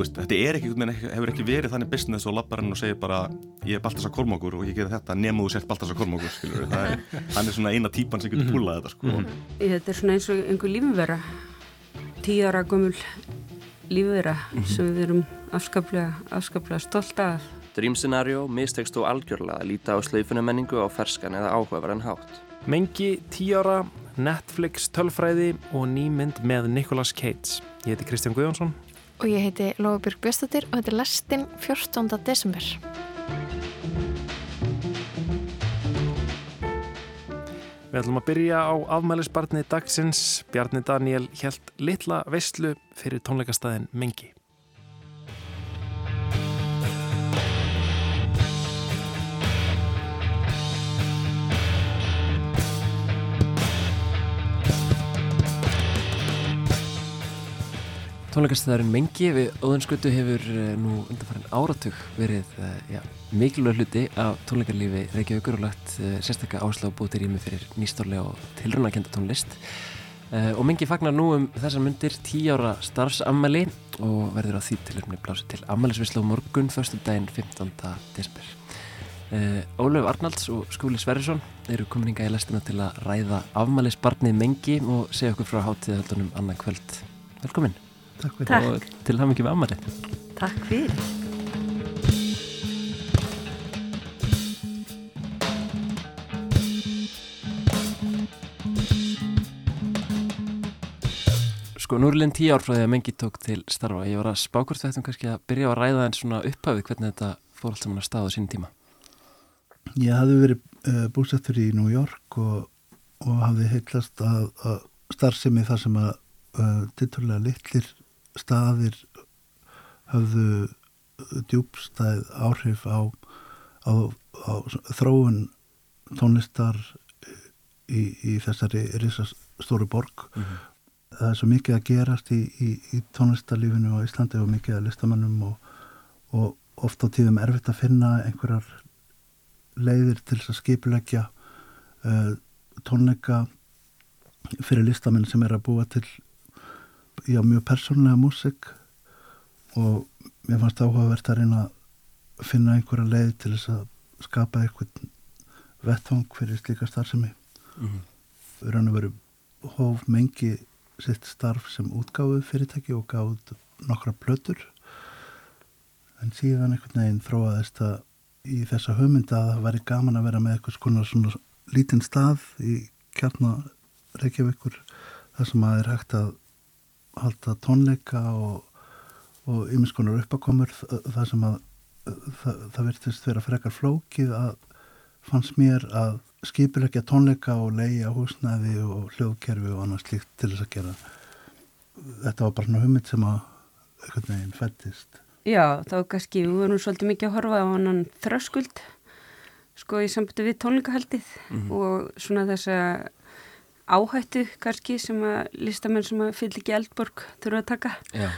veist, þetta er ekki, hefur ekki verið þannig business og lappar hann og segir bara ég er Baltasar Kormákur og ég gerir þetta nema þú sért Baltasar Kormákur er, hann er svona eina típan sem getur mhm. púlað þetta sko. -hmm. Þetta er svona eins og einhver lífumvera tíu ára gömul lífumvera -hmm. sem við erum afskaplega, afskaplega stolt af Dream-scenario mistegst þú algjörlega að líta á slöyfunamenningu á ferskan eða áhugaverðan hátt Mengi tíu ára Netflix tölfræði og nýmynd með Nicolas Cage Ég heiti Kristján Guðjónsson Og ég heiti Lóabjörg Björnstóttir og þetta er lastin 14. desember. Við ætlum að byrja á afmælisbarni dagsins. Bjarni Daniel helt litla veistlu fyrir tónleikastæðin Mingi. Tónleikastæðarinn Mengi við Óðinskötu hefur eh, nú undanfærin áratug verið eh, ja, mikilvæg hluti af tónleikarlífi Reykjavíkur og lagt uh, sérstaklega áslá búið til rými fyrir nýstórlega og tilrunakenda tónlist. Og Mengi fagnar nú um þessar myndir tí ára starfsammali og verður á því tilurni blási til ammælisvislu á morgun förstu daginn 15. desember Ólef Arnalds og Skúli Sverrisson eru kominninga í lestina til að ræða afmælisbarnið Mengi og segja okkur frá hátíðahaldunum annan kvöld. Velkomin Takk fyrir. Takk. og til það mikið með amarið Takk fyrir. Sko nú er líðin tíu ár frá því að mengi tók til starfa. Ég var að spákvort þetta um kannski að byrja að ræða en svona upphafið hvernig þetta fór allt saman að staða sín tíma. Ég hafði verið uh, búsettur í New York og, og hafði heitlast að, að starfsemi þar sem að uh, titturlega litlir staðir höfðu djúbstæð áhrif á, á, á þróun tónlistar í, í þessari risastóru borg mm -hmm. það er svo mikið að gerast í, í, í tónlistarlífinu á Íslandi og mikið að listamannum og, og oft á tíðum erfitt að finna einhverjar leiðir til að skipulegja uh, tónleika fyrir listamenn sem er að búa til já, mjög persónlega músik og mér fannst áhugavert að reyna að finna einhverja leið til þess að skapa eitthvað vettvang fyrir slíka starfsemi mm -hmm. við rannu verið hóf mengi sitt starf sem útgáðu fyrirtæki og gáð nokkra plötur en síðan einhvern veginn þróaðist að í þessa höfmynda að það væri gaman að vera með eitthvað svona, svona lítinn stað í kjarnar Reykjavíkur þar sem að er hægt að halda tónleika og, og yminskonar uppakomur það sem að það, það verðist vera frekar flókið að fannst mér að skipilegja tónleika og leia húsnæði og hljóðkerfi og annað slíkt til þess að gera þetta var bara hugmynd sem að einhvern veginn fættist Já, þá kannski, við vorum svolítið mikið að horfa á annan þröskuld sko í sambundu við tónleikahaldið mm -hmm. og svona þess að áhættu kannski sem að listamenn sem að fyll ekki eldborg þurfa að taka Já.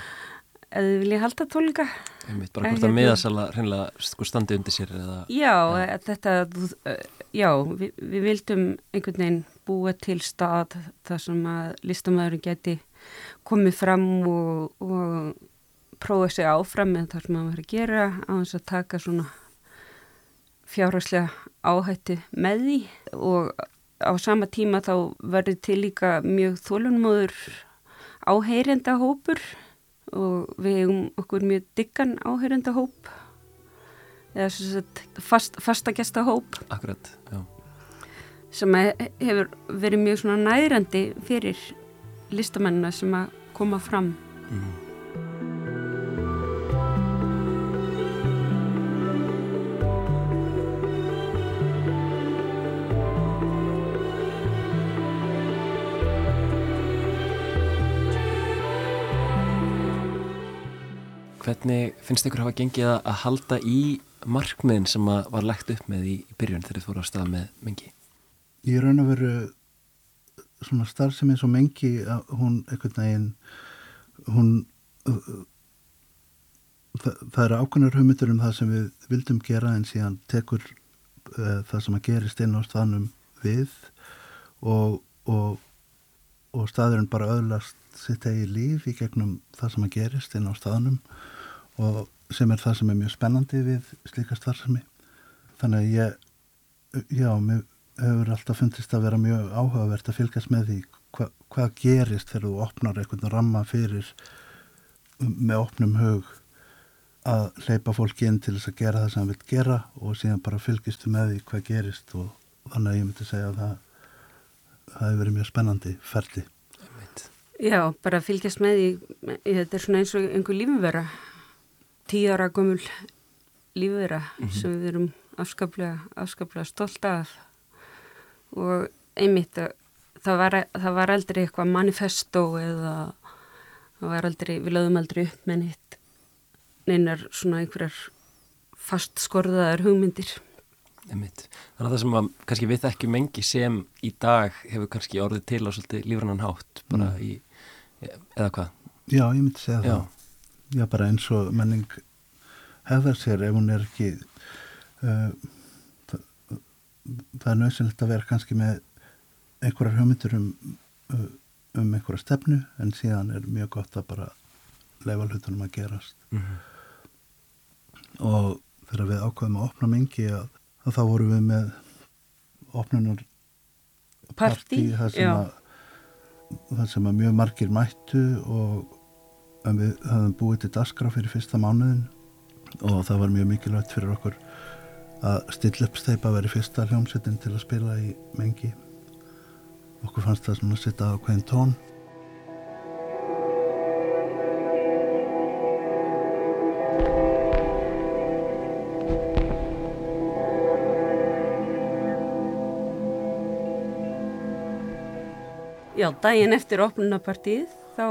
eða vilja halda tónleika Einmitt, bara hvort að miðasala hreinlega sko standi undir sér eða... Já, ja. þetta já, við, við vildum einhvern veginn búa til stað þar sem að listamæðurinn geti komið fram og, og prófa sig áfram með það sem maður verið að gera á þess að taka svona fjárhagslega áhættu með því og á sama tíma þá verður til líka mjög þólunmóður áheyrenda hópur og við hefum okkur mjög diggan áheyrenda hóp eða fast, fastagesta hóp Akkurat, já. Sem hefur verið mjög svona nærandi fyrir listamennina sem að koma fram. Mm. Hvernig finnst ykkur hafa gengið að halda í markmiðin sem var lagt upp með í, byrjun þegar þið fóru á stað með mengi? Ég raun að veru svona starf sem er svo mengi að hún einhvern veginn hún uh, það, það eru ákveðnar hugmyndur um það sem við vildum gera en síðan tekur uh, það sem að gerist inn á staðnum við og, og, og staðurinn bara öðlast sitt eigi líf í gegnum það sem að gerist inn á staðnum og sem er það sem er mjög spennandi við slíka starfsemi þannig að ég já, mér hefur alltaf fundist að vera mjög áhugavert að fylgjast með því hva, hvað gerist þegar þú opnar einhvern ramma fyrir með opnum hug að hleypa fólki inn til þess að gera það sem það vil gera og síðan bara fylgistu með því hvað gerist og þannig að ég myndi segja að það það hefur verið mjög spennandi ferdi. Já, bara fylgjast með því, þetta er svona eins og einhver lífverða, tíu ára gömul lífverða mm -hmm. sem við erum afskaplega, afskaplega stolt af og einmitt það var, það var aldrei eitthvað manifesto eða það var aldrei, við lögum aldrei upp með neitt neinar svona einhverjar fast skorðaðar hugmyndir Einmitt. Þannig að það sem að kannski við þekkjum engi sem í dag hefur kannski orðið til á svolítið lífrannan hátt bara mm. í, eða hvað? Já, ég myndi segja Já. það. Já, bara eins og menning hefðar sér ef hún er ekki uh, það, það er nöðsynlegt að vera kannski með einhverjar hugmyndur um, uh, um einhverja stefnu en síðan er mjög gott að bara leifa hlutunum að gerast mm -hmm. og þegar við ákveðum að opna mingi að, að þá vorum við með opnunar partí það sem, að, það sem að mjög margir mættu og við höfum búið til daskra fyrir fyrsta mánuðin og það var mjög mikilvægt fyrir okkur að stilla upp steipa að vera fyrsta hljómsettin til að spila í mengi. Okkur fannst það svona að sitta á hvern tón Já, daginn eftir opnunapartíð þá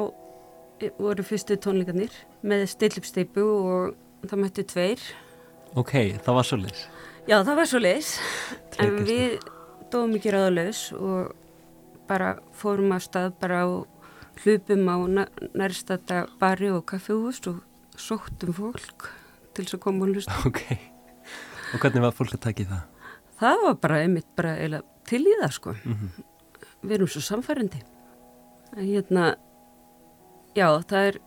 voru fyrstu tónleikarnir með stillupsteipu og það mættu tveir. Ok, það var svo leis Já, það var svo leis en við dóðum ekki ráðulegs og bara fórum að stað bara á hlupum á nærstata bari og kaffehús og sóttum fólk til þess að koma og hlusta. Ok, og hvernig var fólk að taki það? Það var bara einmitt bara til í það sko. Mm -hmm. Við erum svo samfærandi hérna já, það er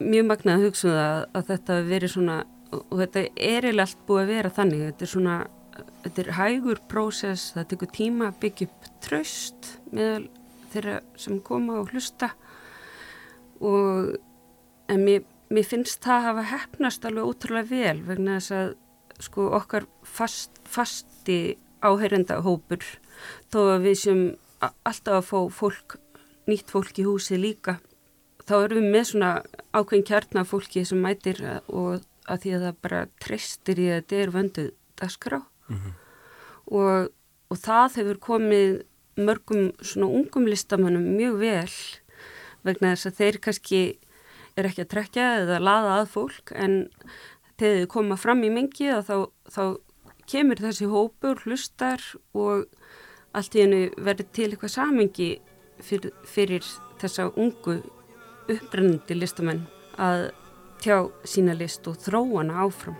mjög magnað að hugsa um það að þetta veri svona og þetta er eiginlega allt búið að vera þannig. Þetta er svona, þetta er hægur prósess, það tekur tíma að byggja upp tröst með þeirra sem koma og hlusta. Og en mér, mér finnst það að hafa hefnast alveg ótrúlega vel vegna þess að sko okkar fast, fasti áheyrenda hópur þó að við sem alltaf að fá fólk nýtt fólk í húsi líka þá erum við með svona ákveðin kjarnafólki sem mætir og að því að það bara treystir í að þetta er vönduð dagskrá mm -hmm. og, og það hefur komið mörgum svona ungum listamannum mjög vel vegna þess að þeir kannski er ekki að trekja eða laða að fólk en þegar þið koma fram í mingi þá, þá kemur þessi hópur, hlustar og allt í hennu verður til eitthvað samengi fyrir, fyrir þessa ungu upprennandi listamenn að tjá sína list og þróana áfram.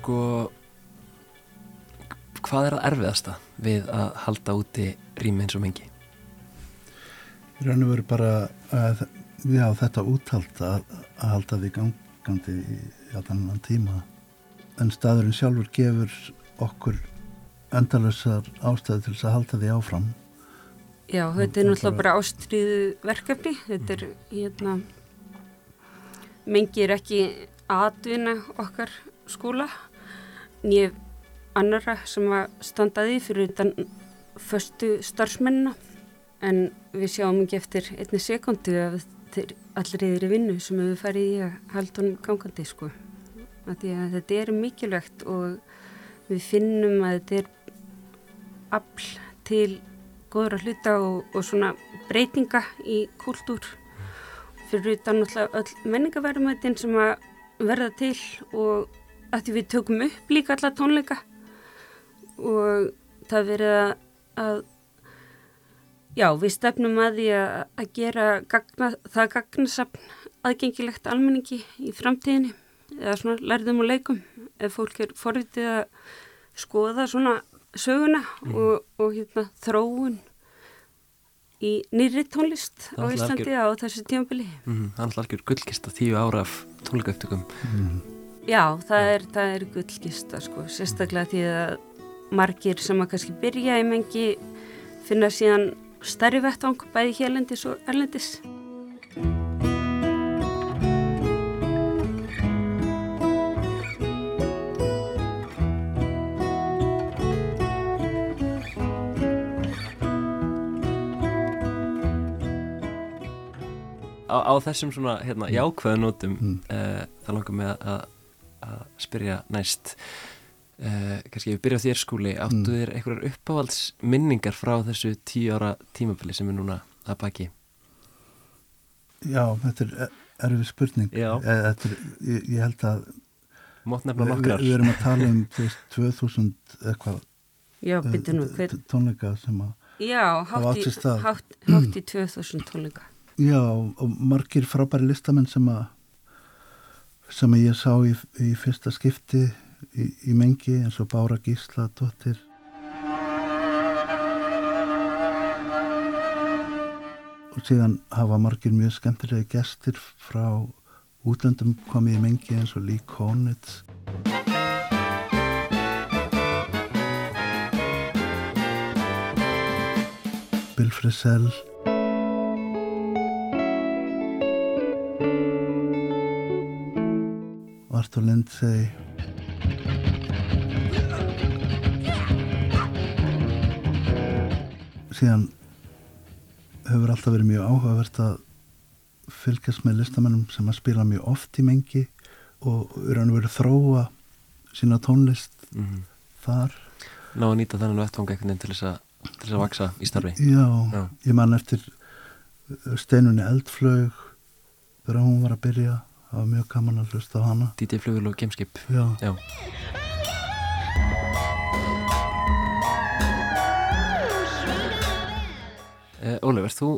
Sko hvað er að erfiðasta við að halda úti rými eins og mengi? Í raun og veru bara að, já, þetta úthald að, að halda því gangandi í allan tíma. En staðurinn sjálfur gefur okkur endalösar ástæði til þess að halda því áfram. Já, þetta er náttúrulega bara ástriðu verkefni. Þetta er hérna mengi er ekki aðvina okkar skóla nýjum annara sem að standaði fyrir utan förstu starfsmennina en við sjáum ekki eftir einni sekundi að allir eðri vinnu sem við farið í að halda honum gangandi sko. þetta er mikilvægt og við finnum að þetta er afl til góðra hluta og, og svona breytinga í kúltúr fyrir utan alltaf öll menningaverðumöðin sem að verða til og að því við tökum upp líka alla tónleika. Og það verið að, að já, við stefnum að því að, að gera gagna, það gagnasafn aðgengilegt almenningi í framtíðinni. Eða svona lærðum og leikum. Ef fólk er forvitið að skoða svona söguna mm. og, og hérna, þróun í nýri tónlist á Íslandi á þessu tímabili. Mm, Það er alltaf algjör gullkista tíu ára af tónleikauptökum mm. Já, það er, það er gullkista sko, sérstaklega því að margir sem að kannski byrja í mengi finna síðan starri vettvang bæði hérlendis og erlendis. Á, á þessum svona hérna, jákvæðanótum mm. uh, það langar mig að, að spyrja næst. Uh, kannski við byrja á þér skúli áttu mm. þér einhverjar uppávaldsminningar frá þessu tíu ára tímafili sem er núna að baki? Já, þetta er erfið spurning. E, er, ég, ég held að við, við erum að tala um 2000 eitthvað. Já, nú, hver... tónleika sem að Já, hátt í, hátt, hátt í 2000 tónleika. Já, og margir frábæri listamenn sem að sem ég sá í, í fyrsta skipti í, í mengi eins og Bára Gísla dottir og síðan hafa margir mjög skemmtilegi gestir frá útlöndum komið í mengi eins og Lee Konitz. Bill Frisell Artur Lindsay síðan hefur alltaf verið mjög áhugavert að fylgjast með listamennum sem að spila mjög oft í mengi og eru hann verið þróa sína tónlist mm -hmm. þar Ná að nýta þennan vettvang eitthvað til þess að til þess að vaksa í starfi Já, Já. ég man eftir steinunni eldflög þegar hún var að byrja það var mjög gaman að hlusta á hana DJ Flugul og Gameskip Já, Já. Uh, Ólef, erst þú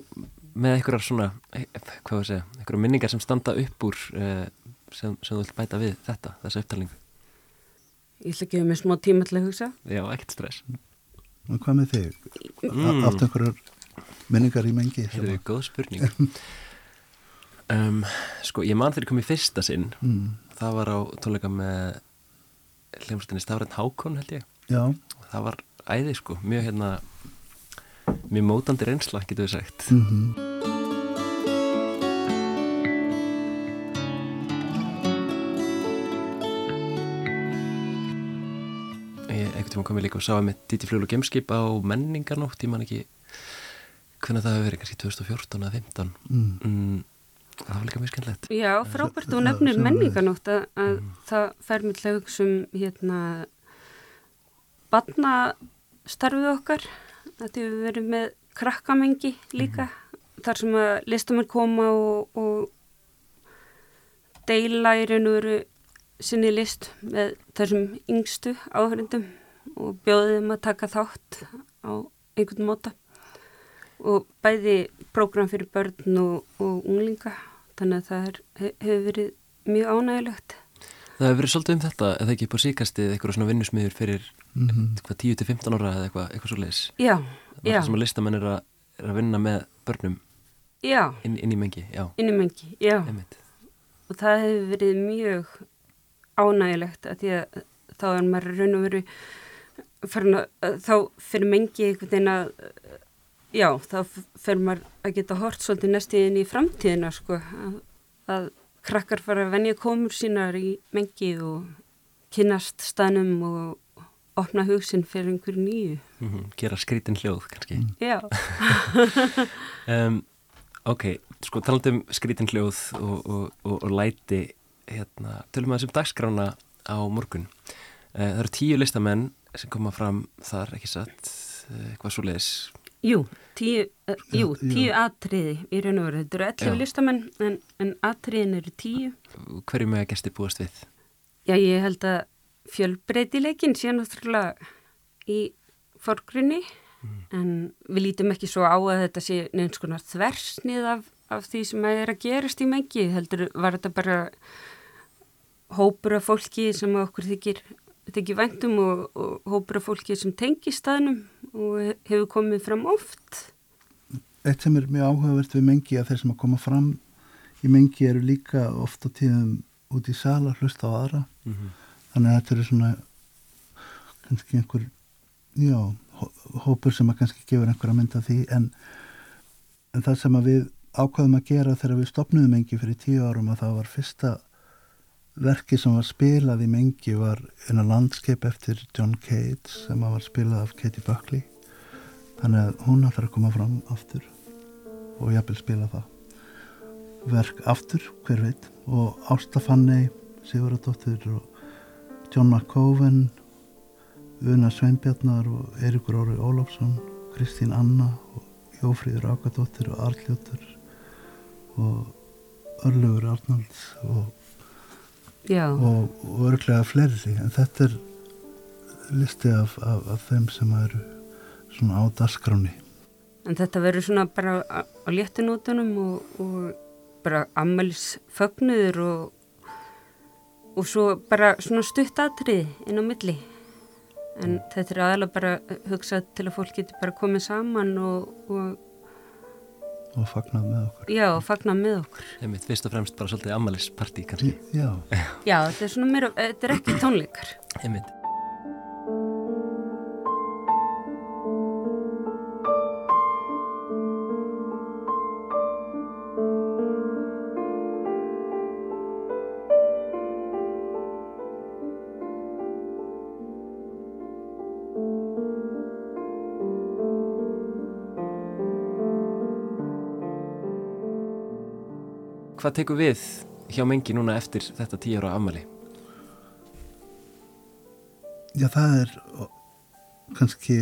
með einhverjar svona eh, hvað var að segja, einhverjar minningar sem standa upp úr uh, sem, sem þú vilt bæta við þetta, þessa upptalningu Ég ætla að gefa mig smá tíma til að hugsa Já, ekkert stress Og hvað með þig? Mm. Átt einhverjar minningar í mengi? Það er góð spurning Um, sko, ég man þegar ég kom í fyrsta sinn mm. það var á tónleika með hljómsveitinni Stafrænt Hákon held ég Já. það var æði sko, mjög hérna mjög mótandi reynsla, getur við sagt mm -hmm. Ég ekkert tíma kom ég líka og sá að með Diti Fljólu Gemskip á menningarnótt, ég man ekki hvernig það hefur verið, kannski 2014 eða 2015 mm. Það var líka mjög skemmtilegt. Já, frábært. Og nefnir menninganótt að, að mm. það fer með hlaugsum hérna badnastarfið okkar. Að við verum með krakkamengi líka mm. þar sem að listamær koma og, og deila í raun og veru sinni list með þessum yngstu áhörindum og bjóðum að taka þátt á einhvern móta og bæði prógram fyrir börn og, og unglinga þannig að það er, hefur verið mjög ánægilegt Það hefur verið svolítið um þetta eða ekki upp á síkastið eitthvað svona vinnusmiður fyrir mm -hmm. 10-15 ára eða eitthvað, eitthvað svo leiðis Já, já Það sem að listamenn er að, er að vinna með börnum inn, inn í mengi já. Inn í mengi, já Einmitt. og það hefur verið mjög ánægilegt að því að þá er maður raun og veru að, þá fyrir mengi einhvern veginn að já, þá fer maður að geta hort svolítið næstíðin í framtíðina sko, að, að krakkar fara að venja komur sínar í mengi og kynast stanum og opna hugsin fyrir einhverju nýju. Mm -hmm, gera skrítin hljóð kannski. Mm. Já. um, ok, sko talandum skrítin hljóð og, og, og, og læti, hérna, tölum við þessum dagskrána á morgun. Uh, það eru tíu listamenn sem koma fram þar, ekki satt, uh, hvað svo leiðis Jú, tíu, uh, jú, tíu atriði í raun og veru. Þetta eru 11 listamenn en, en atriðin eru tíu. Hverju með að gæsti búast við? Já, ég held að fjölbreytileikin sé náttúrulega í forgrunni en við lítum ekki svo á að þetta sé neins konar þversnið af, af því sem að er að gerast í mengi heldur var þetta bara hópur af fólki sem okkur þykir, þykir væntum og, og hópur af fólki sem tengi staðnum og hefur komið fram oft. Eitt sem er mjög áhugavert við mengi að þeir sem að koma fram í mengi eru líka oft á tíðum út í sala hlusta á aðra. Mm -hmm. þannig að þetta eru svona kannski einhver já, hópur sem að kannski gefur einhverja mynd af því. En, en það sem að við ákvaðum að gera þegar við stopnum mengi fyrir tíu árum að það var fyrsta verki sem var spilað í mengi var eina landskeip eftir John Cage sem var spilað af Katie Buckley. Þannig að hún ætlar að koma fram aftur og vil spila það verk aftur, hver veit. Og Ásta Fanney Siguradóttir og John McCoven Una Sveinbjarnar og Eirikur Óri Ólafsson Kristín Anna og Jófríður Ágadóttir og Arljóttur og Örlugur Arnalds og, og, og örglega fleiri en þetta er listi af, af, af þeim sem eru svona á dasgráni En þetta verður svona bara á, á léttinótunum og, og bara ammælis fögnuður og og svo bara svona stutt atrið inn á milli. En þetta er aðalega bara hugsað til að fólk getur bara komið saman og og, og fagnað með okkur. Já, fagnað með okkur. Þeim mitt fyrst og fremst bara svolítið ammælisparti kannski. Já, já. Þetta er svona mér, þetta er ekki tónleikar. Þeim Hvað tekur við hjá mengi núna eftir þetta tíu ára afmæli? Já, það er kannski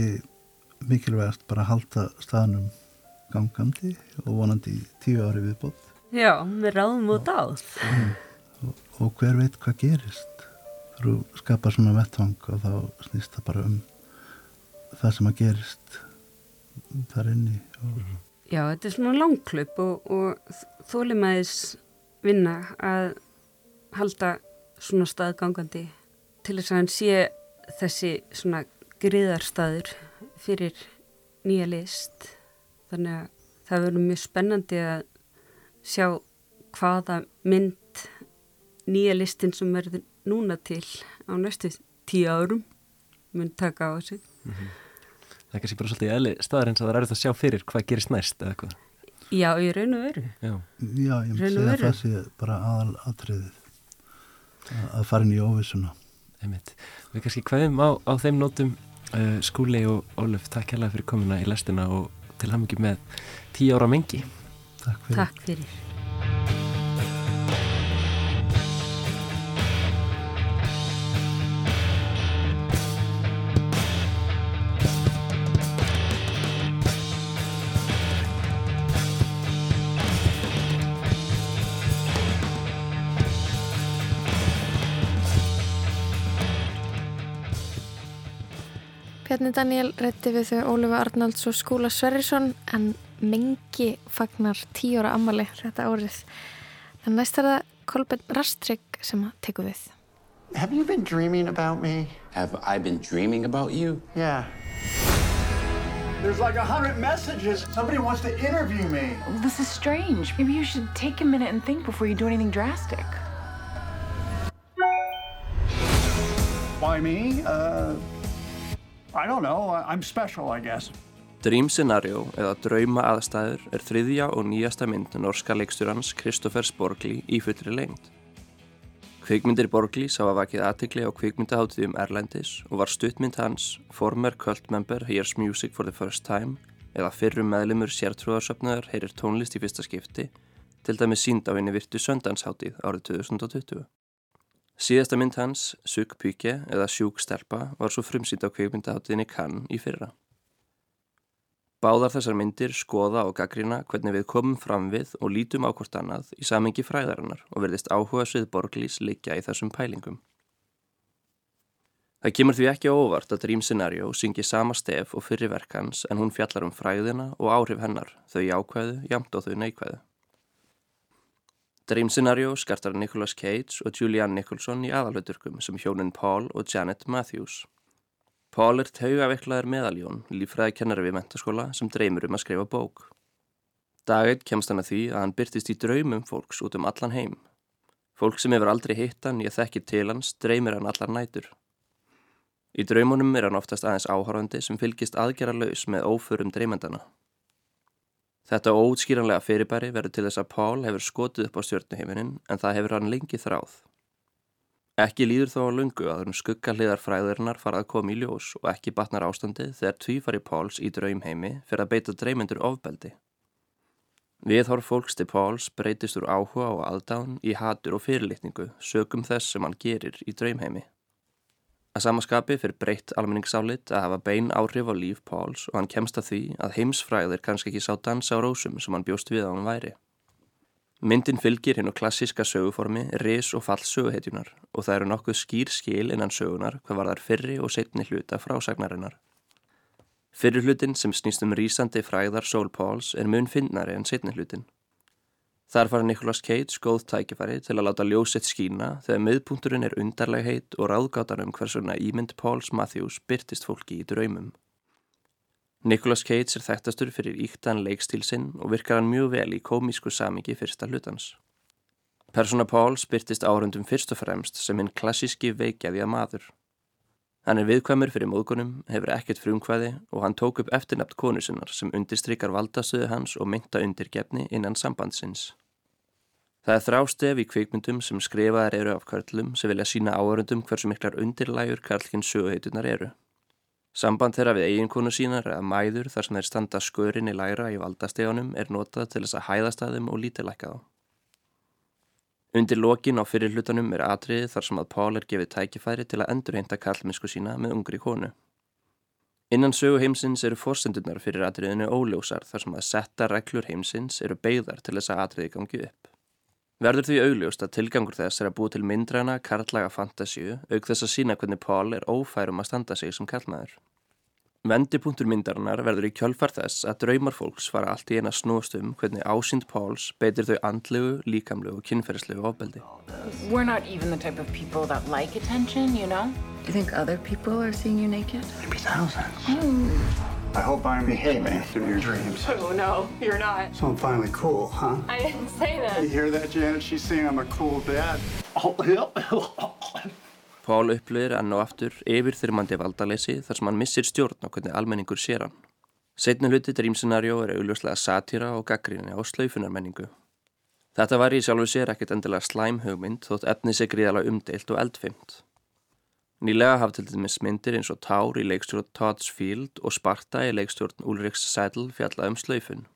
mikilvægast bara að halda staðnum gangandi og vonandi í tíu ári viðbótt. Já, við ráðum út á Mm. Og, og hver veit hvað gerist. Þú skapar svona vettvang og þá snýst það bara um það sem að gerist þar inni. Og, Já, þetta er svona langklöp og, og þólimæðis vinna að halda svona staðgangandi til þess að hann sé þessi svona griðarstaður fyrir nýja list. Þannig að það verður mjög spennandi að sjá hvaða mynd nýja listin sem verður núna til á næstu tíu árum mun taka á sig. Það er kannski bara svolítið eðli staðar eins að það er að sjá fyrir hvað gerist næst eða eitthvað. Já, í raun og veru. Já, já, ég myndi segja að það sé bara aðal atriðið að, fara inn í óvissuna. einmitt. Við kannski hvaðum á, á þeim nótum uh, Skúli og Óluf, takk hérlega fyrir komuna í lestina og til hamingi með tíu ára mengi. Takk fyrir. Takk fyrir. Bjarni Daniel rétti við þau Ólifu Arnalds og Skúla Sverrisson en mengi fagnar tíu ára ammali þetta árið. En næst er það Kolben Rastrygg sem að teku við. Have you been dreaming about me? Have I been dreaming about you? Yeah. There's like a hundred messages. Somebody wants to interview me. This is strange. Maybe you should take a minute and think before you do anything drastic. Why me? Uh, I don't know. I'm special, I guess. Dream Scenario eða Drauma aðstæður er þriðja og nýjasta mynd norska leikstjórans Kristoffers Borgli í fullri lengd. Kvikmyndir Borglis hafa vakið aðtikli á kvikmyndaháttíðum Erlendis og var stuttmynd hans Former Cult Member Hears Music for the First Time eða fyrrum meðlimur sértrúarsöfnaðar heyrir tónlist í fyrsta skipti til dæmis sínd á henni virtu söndansháttíð árið 2020. Síðasta mynd hans, Sug Pykje eða Sjúk Stelpa var svo frumsýnd á kvikmyndaháttíðinni Cannes í fyrra. Báðar þessar myndir skoða og gaggrina hvernig við komum fram við og lítum á hvort annað í samengi fræðarinnar og verðist áhuga svið Borglís liggja í þessum pælingum. Það kemur því ekki óvart að Dream Scenario syngi sama stef og fyrri verk hans en hún fjallar um fræðina og áhrif hennar, þau jákvæðu, jamt og þau neikvæðu. Dream Scenario skartar Nicolas Cage og Julianne Nicholson í aðalhauturkum sem hjónin Paul og Janet Matthews. Paul er taugaveiklaður meðaljón, lífræðikennari við mentaskóla sem dreymur um að skrifa bók. Daginn kemst hann að því að hann byrtist í draumum fólks út um allan heim. Fólk sem hefur aldrei hitt hann í að þekki til hans dreymir hann allar nætur. Í draumunum er hann oftast aðeins áhárandi sem fylgist aðgera laus með óförum dreymendana. Þetta óutskýranlega fyrirbæri verður til þess að Pál hefur skotið upp á stjórnuheiminin en það hefur hann lengi þráð. Ekki líður þó á lungu að um skuggaliðar fræðurinnar farað kom í ljós og ekki batnar ástandið þegar tvífari Páls í draumheimi fyrir að beita dreymendur ofbeldi. Viðhorf fólks til Páls breytist úr áhuga og aðdán í hatur og fyrirlitningu sögum þess sem hann gerir í draumheimi. Að samaskapi fyrir breytt almenningsálit að hafa bein áhrif á líf Páls og hann kemst að því að heimsfræðir kannski ekki sá dansa á rósum sem hann bjóst við á hann væri. Myndin fylgir hennu klassíska söguformi ris og fall söguhetjunar og það eru nokkuð skýr skil innan sögunar hvað var þar fyrri og setni hluta frásagnarinnar. Fyrri hlutin sem snýst um rýsandi fræðar Sól Páls er mun finnari en setni hlutin. Þar fara Nicolas Cage góð tækifæri til að láta ljósett skína þegar miðpunturinn er undarlegheit og ráðgátan um hversuna ímynd Pauls Matthews byrtist fólki í draumum. Nicolas Cage er þekktastur fyrir íktan leikstíl sinn og virkar hann mjög vel í komísku samingi fyrsta hlutans. Persona Pauls byrtist árundum fyrst og fremst sem hinn klassíski veikjaði að maður. Hann er viðkvæmur fyrir móðgunum, hefur ekkert frumkvæði og hann tók upp eftirnapt konu sinnar sem undirstrykar valdastöðu hans og mynda undirgefni innan sambandsins. Það er þrástef í kvikmyndum sem skrifaðar eru af karlum sem vilja sína áörundum hversu miklar undirlægur karlkinn söguheitunar eru. Samband þeirra við eiginkonu sínar eða mæður þar sem þeir standa skörin í læra í valdastegunum er notað til þess að hæðast að þeim og lítilækka þá. Undir lokin á fyrirlutanum er atriði þar sem að Pál er gefið tækifæri til að endurheinta karlmennsku sína með ungri konu. Innan sögu heimsins eru fórsendunar fyrir atriðinu óljósar þar sem að setta reglur heimsins eru beigðar til þess að atriði gangi upp. Verður því augljóst að tilgangur þess er að búa til myndræna karlaga fantasíu auk þess að sína hvernig Paul er ófærum að standa sig sem karlmaður. Vendipunktur myndarinnar verður í kjölfar þess að draumar fólks fara allt í eina snúst um hvernig ásýnd Pauls beitir þau andlegu, líkamlegu og kynferðslegu ofbeldi. We're not even the type of people that like attention, you know? Do you think other people are seeing you naked? Maybe thousands. Mm. I hope I'm behaving through your dreams. Oh, no, you're not. So I'm finally cool, huh? I didn't say that. You hear that, Janet? She's saying I'm a cool dad. Pál upplöðir enn og aftur yfirþyrmandi valdalesi þar sem hann missir stjórn á hvernig almenningur sér hann. Setni hluti drýmscenarjó er augljóslega satýra og gaggríni á slaufunarmenningu. Þetta var í sjálfu sér ekkert endilega slæmhugmynd þótt efni sig gríðala umdeilt og eldfimt. Nýlega hafði til dæmis myndir eins og Tár í leikstjórn Todd's Field og Sparta í leikstjórn Ulriks Sædl fjallað um slaufun.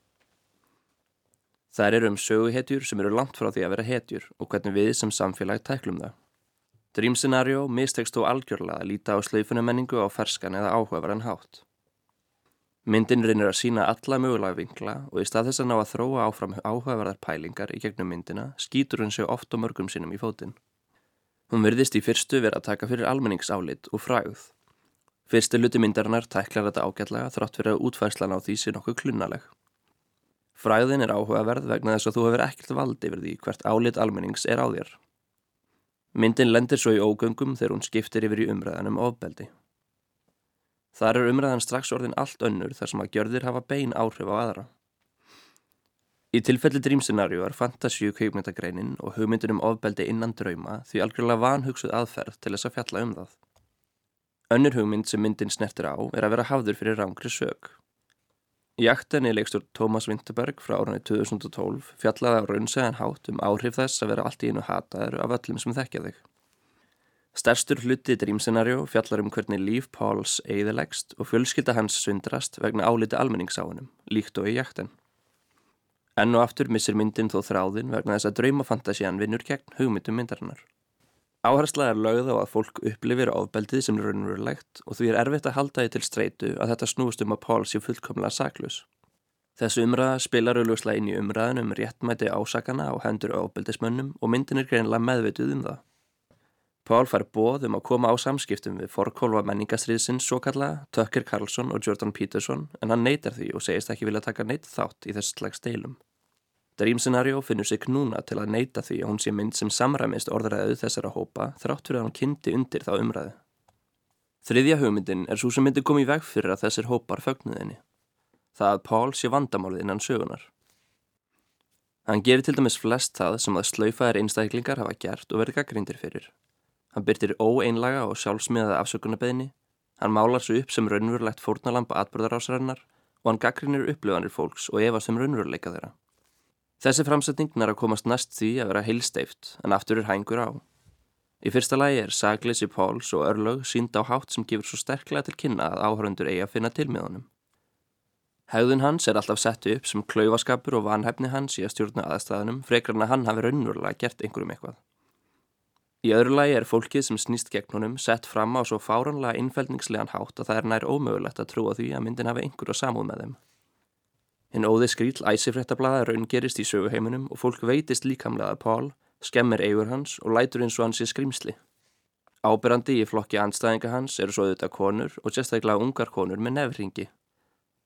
Það eru um söguhetjur sem eru langt frá því að vera hetjur og hvernig við sem samfélag tæklum það. Dream Scenario mistekst þó algjörlega að líta á slaufunamenningu á ferskan eða áhugaverðan hátt. Myndin reynir að sína alla mögulega vinkla og í stað þess að ná að þróa áfram áhugaverðar pælingar í gegnum myndina skýtur hún sig oft og mörgum sinnum í fótinn. Hún verðist í fyrstu verið að taka fyrir almenningsálit og fræð. Fyrstu luti myndarinnar tæklar þetta ágætlega þrátt fyrir að útfærslan á því sé nokkuð klunnaleg. Fræðin er áhugaverð vegna þess að þú hefur ekkert valdi því hvert álit almennings er á þér. Myndin lendir svo í ógöngum þegar hún skiptir yfir í umræðanum ofbeldi. Þar er umræðan strax orðin allt önnur þar sem að gjörðir hafa bein áhrif á aðra. Í tilfelli drýmscenarju var fantasíu kveikmyndagreinin og hugmyndin um ofbeldi innan drauma því algjörlega vanhugsuð aðferð til þess að fjalla um það. Önnur hugmynd sem myndin snertir á er að vera hafður fyrir rángri sög. Í aktenni leikstur Tómas Vinterberg frá árunni 2012 fjallaði á raunsegan hátt um áhrif þess að vera allt í einu hataður af öllum sem þekkja þig. Sterstur hluti drýmscenarju fjallar um hvernig líf Páls eigðilegst og fjölskylda hans sundrast vegna áliti almenningsáunum, líkt og í jakten. Enn og aftur missir myndin þó þráðin vegna þess að draumafantasían vinnur gegn hugmyndum myndarinnar. Áhersla er lögð á að fólk upplifir ofbeldið sem er raunverulegt og því er erfitt að halda því til streitu að þetta snúst um að Pál sé fullkomlega saklus. Þessu umræða spilar auðvuslega inn í umræðin um réttmæti ásakana á hendur ofbeldismönnum og myndin er greinlega meðvituð um það. Paul fær bóð um að koma á samskiptum við forkólfa menningastriðsins svo kalla Tucker Carlson og Jordan Peterson en hann neytar því og segist ekki vilja taka neitt þátt í þess slags deilum. Dream Scenario finnur sig núna til að neyta því að hún sé mynd sem samræmist orðræðu þessara hópa þrátt fyrir að hann kynnti undir þá umræðu. Þriðja hugmyndin er svo sem myndi komið í veg fyrir að þessir hópar fögnuðinni. Það að Paul sé vandamálið innan sögunar. Hann gerir til dæmis flest það sem að slaufaðir einstaklingar hafa gert og verið gaggrindir fyrir. Hann byrtir óeinlaga og sjálfsmiðaða afsökunarbeðni, hann málar svo upp sem raunverulegt fórnalampa atbyrðarásarinnar og hann gaggrinir upplifanir fólks og efast um raunveruleika þeirra. Þessi framsetning nær að komast næst því að vera heilsteift en aftur er hængur á. Í fyrsta lagi er sagleysi Páls og örlög sínd á hátt sem gefur svo sterklega til kynna að áhörundur eigi að finna til með honum. Hegðun hans er alltaf sett upp sem klaufaskapur og vanhefni hans í að stjórna aðstæðanum frekar en að hann hafi raunverulega gert einhverjum eitthvað. Í öðru lagi er fólkið sem snýst gegn honum sett fram á svo fáranlega innfældningslegan hátt að það er nær ómögulegt að trúa því að myndin hafi einhverja samúð með þeim. Hinn óði skrýll æsifrættablaða raungerist í söguheiminum og fólk veitist líkamlega að Pál skemmir eigur hans og lætur eins og hans í skrimsli. Ábyrrandi í flokki anstæðinga hans eru svo auðvitað konur og sérstaklega ungar konur með nefringi.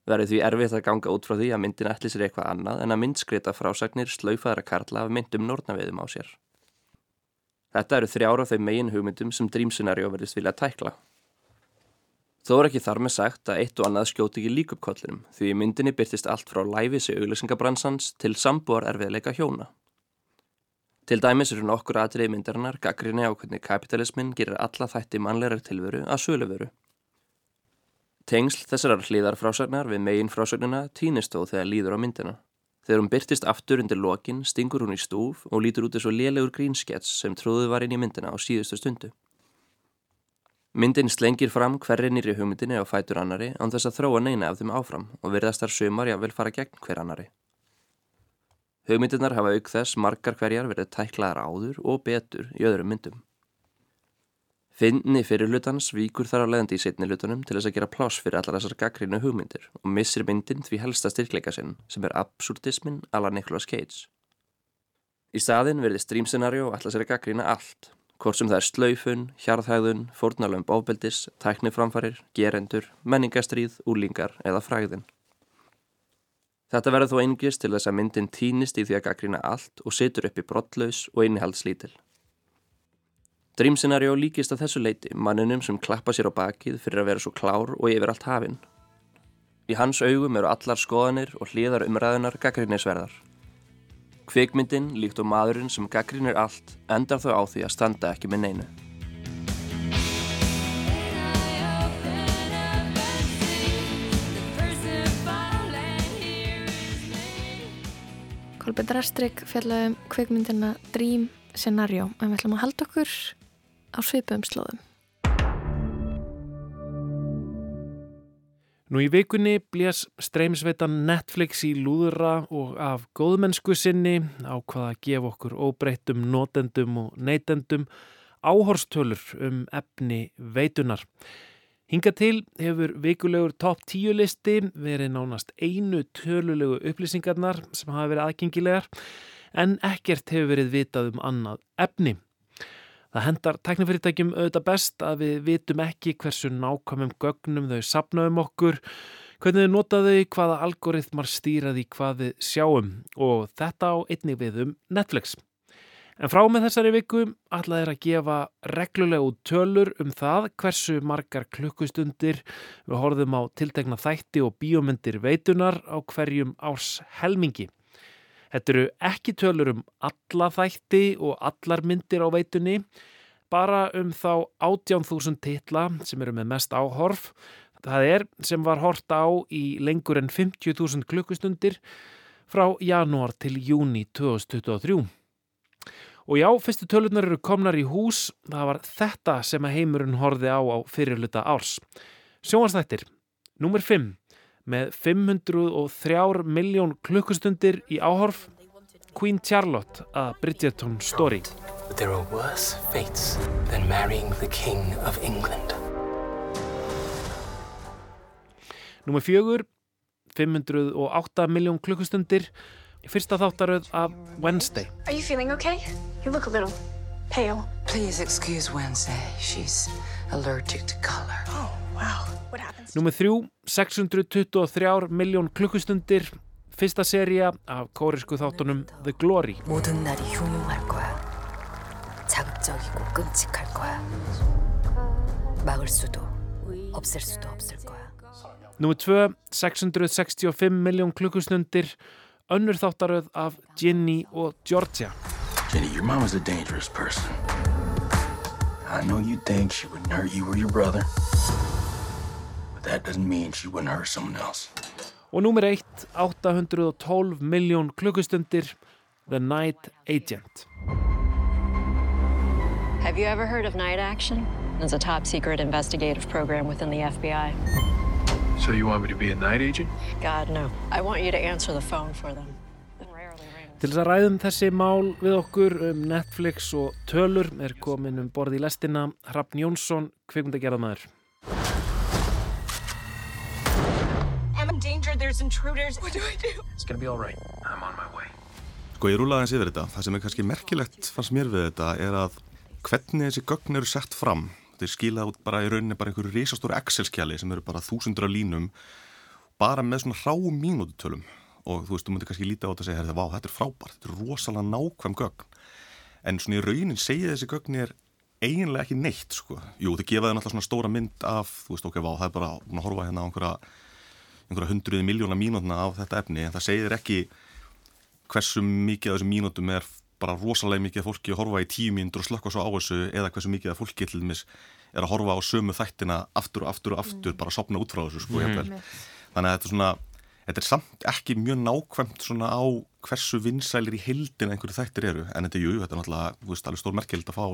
Verður því erfitt að ganga út frá því að myndin ætli sér eitthvað annað en að myndskreita frásagnir slaufaðara karla af myndum nortnaveðum á sér. Þetta eru þrjára þeim megin hugmyndum sem Dream Scenario verðist vilja tækla. Þó er ekki þar með sagt að eitt og annað skjóti ekki lík upp kollinum því í myndinni byrtist allt frá læfisi auglýsingabransans til sambúar erfiðleika hjóna. Til dæmis eru nokkur aðrið myndarinnar gaggrinni á hvernig kapitalismin gerir alla þætti mannlegar tilveru að söluveru. Tengsl þessarar hlýðarfrásagnar við megin frásagnina týnist þó þegar líður á myndina. Þegar hún byrtist aftur undir lokin stingur hún í stúf og lítur út þessu lélegur grínskets sem tróðu var inn í myndina á síðustu stundu. Myndin slengir fram hverri nýri hugmyndinni á fætur annari án þess að þróa neina af þeim áfram og verðast þar sömar jável fara gegn hver annari. Hugmyndinar hafa auk þess margar hverjar verið tæklaðar áður og betur í öðrum myndum. Finni fyrir hlutans víkur þar á leðandi í setni hlutunum til þess að gera pláss fyrir allar þessar gaggrínu hugmyndir og missir myndin því helsta styrkleika sinn sem er absurdismin ala Nicolas Cage. Í staðin verði streamscenario allar sér að gaggrína allt, hvort sem það er slaufun, hjarðhæðun, fórnalöfum bábeldis, tækniframfarir, gerendur, menningastríð, úlingar eða fræðin. Þetta verður þó einingist til þess að myndin týnist í því að gaggrína allt og setur upp í brottlaus og innihaldslítil. Dream Scenario líkist að þessu leiti mannunum sem klappa sér á bakið fyrir að vera svo klár og yfir allt hafinn. Í hans augum eru allar skoðanir og hlýðar umræðunar gaggrinnisverðar. Kvikmyndin, líkt og maðurinn sem gaggrinir allt, endar þó á því að standa ekki með neinu. Kolbjörn Rastrik fjallaði um kvikmyndina Dream Scenario en við ætlum að halda okkur á svipum slóðum. Nú í vikunni blés streymisveitan Netflix í lúðra og af góðmennsku sinni á hvað að gefa okkur óbreyttum notendum og neytendum áhorstölur um efni veitunar. Hinga til hefur vikulegur top 10 listi verið nánast einu tölulegu upplýsingarnar sem hafa verið aðgengilegar en ekkert hefur verið vitað um annað efni. Það hendar tæknifyrirtækjum auðvitað best að við vitum ekki hversu nákvæmum gögnum þau sapnaðum okkur, hvernig þau notaðu, hvaða algoritmar stýraði hvað við sjáum og þetta á einnig við um Netflix. En frá með þessari viku ætlað er að gefa reglulega út tölur um það hversu margar klukkustundir við horfum á tiltegna þætti og bíómyndir veitunar á hverjum árs helmingi. Þetta eru ekki tölur um alla þætti og allar myndir á veitunni, bara um þá 18.000 titla sem eru með mest áhorf. Það er sem var hort á í lengur en 50.000 klukkustundir frá janúar til júni 2023. Og já, fyrstu tölunar eru komnar í hús, það var þetta sem að heimurinn horfi á á fyrirluta árs. Sjónastættir, nummer 5 með 503 miljón klukkustundir í áhorf Queen Charlotte að Bridgerton Story There are worse fates than marrying the king of England Númer fjögur 508 miljón klukkustundir í fyrsta þáttaröð af Wednesday Are you feeling okay? You look a little Pale. Please excuse Wednesday. She's allergic to color. Oh, wow, Númið þrjú, 623 miljón klukkustundir. Fyrsta seria af kórisku þáttunum The Glory. Númið tvö, 665 miljón klukkustundir. Önnur þáttaröð af Ginny og Georgia. Jenny, your mom is a dangerous person. I know you think she wouldn't hurt you or your brother. Og númer eitt, 812 miljón klukkustundir, The Night Agent. Have you ever heard of Night Action? It's a top secret investigative program within the FBI. So you want me to be a night agent? God, no. I want you to answer the phone for them. Til þess að ræðum þessi mál við okkur um Netflix og tölur er komin um borð í lestina Hrafn Jónsson, kvikmundagerðamæður. There's intruders. What do I do? It's gonna be all right. I'm on my way. Sko ég rúlaði hans yfir þetta. Það sem er kannski merkilegt fannst mér við þetta er að hvernig þessi gögn eru sett fram. Þetta er skilað út bara í rauninni bara einhverju risastóru Excel-skjali sem eru bara þúsundra línum bara með svona hráum mínútutölum og þú veist, þú myndir kannski líta á þetta og segja, vá, þetta er frábært, þetta er rosalega nákvæm gögn en svona í raunin segja þessi gögn er eiginlega ekki neitt, sko jú, þau gefa þau náttúrulega svona stóra mynd af þú veist, ok, vá, það er bara að horfa hérna á einhverja einhverja hundruði miljóna mínútna af þetta efni, en það segir ekki hversu mikið af þessum mínútum er bara rosalega mikið af fólki að horfa í tíu mínútur og slökka svo á þessu eða hversu mikið af fólki til dæmis er að horfa á sömu þættina aftur og aftur og aftur, bara að sopna út frá þessu, sko, mm. þannig að þetta er svona þetta er samt ekki mjög nákvæmt svona á hversu vinsælir í heildin einhverju þættir eru, en þetta jú, þetta er náttúrulega, þú veist, alveg stór merkjöld að fá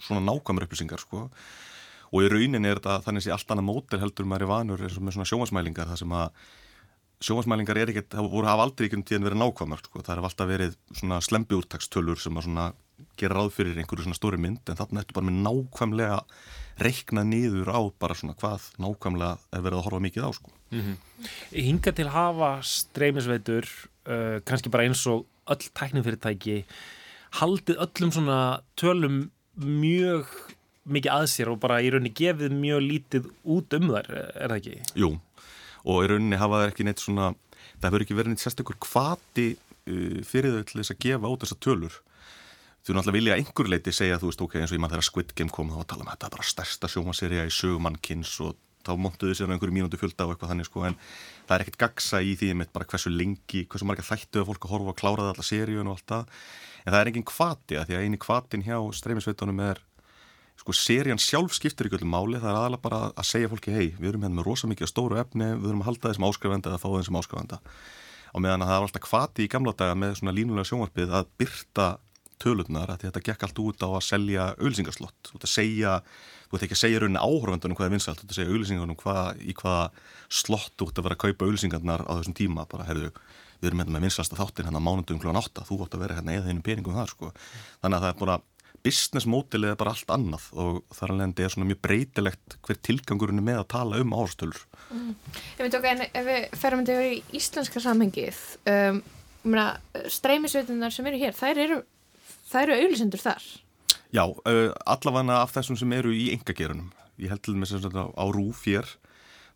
svona nákvæmur upplýsingar, sko og í raunin er þetta þannig að allt annað mótel heldur maður er vanur eins og með svona sjómasmælingar það sem að sjómasmælingar er ekkert, það voru hafa aldrei einhvern tíðan verið nákvæmar, sko, það er alltaf verið svona slembi úrtakstölur sem að svona gera ráð fyrir einhverju svona stóri mynd en þarna ertu bara með nákvæmlega reikna niður á bara svona hvað nákvæmlega er verið að horfa mikið á sko. Mm -hmm. Hinga til hafa streymisveitur uh, kannski bara eins og öll tæknifyrirtæki haldið öllum svona tölum mjög mikið að sér og bara í rauninni gefið mjög lítið út um þar, er það ekki? Jú, og í rauninni hafa það ekki neitt svona, það hefur ekki verið neitt sérstakur kvati uh, fyrir þau til þess að gefa út þessa tölur þú náttúrulega vilja einhver leiti segja þú veist ok, eins og ég mann þegar Squid Game kom þá að tala um þetta bara stærsta sjómaserja í sögumannkins og þá montuðu sér einhverju mínúti fjölda og eitthvað þannig sko en það er ekkert gagsa í því með bara hversu lengi, hversu marga þættu að fólk að horfa og kláraði alla seríun og allt það en það er engin kvati að því að eini kvatin hjá streymisveitunum er sko serían sjálf skiptir ykkur máli. Það er aðalega bara að segja fólki hei við erum hérna með rosa mikið stóru efni við erum að halda þessum áskrifenda eða fá þessum áskrifenda og meðan að það var alltaf kvati í gamla daga með svona línulega sjónvarpið að byrta tölurnar að þetta gekk allt út á að selja auðlýsingarslott, þú ert að segja þú ert ekki að segja rauninni áhörfandunum hvað er vinsalt þú ert að segja auðlýsingarnum hvað, í hvaða slott þú ert að vera að kaupa auðlýsingarnar á þessum tíma, bara herðu, við erum hérna með vinsalsta þáttin hérna mánundum kl. 8 þú átt að vera hérna eða þeinum peningum þar sko. Þannig að það er bara, business mótilið er bara allt annað og þar alveg er svona mjög breytilegt hver tilgangurinn er með að tala um ástölur mm. Ef við ferum þetta yfir í íslenska samhengið um, streymisveitunar sem eru hér, þær eru eru auðlisendur þar? Já, uh, allavega af þessum sem eru í engagerunum. Ég held til þess að á rúf hér,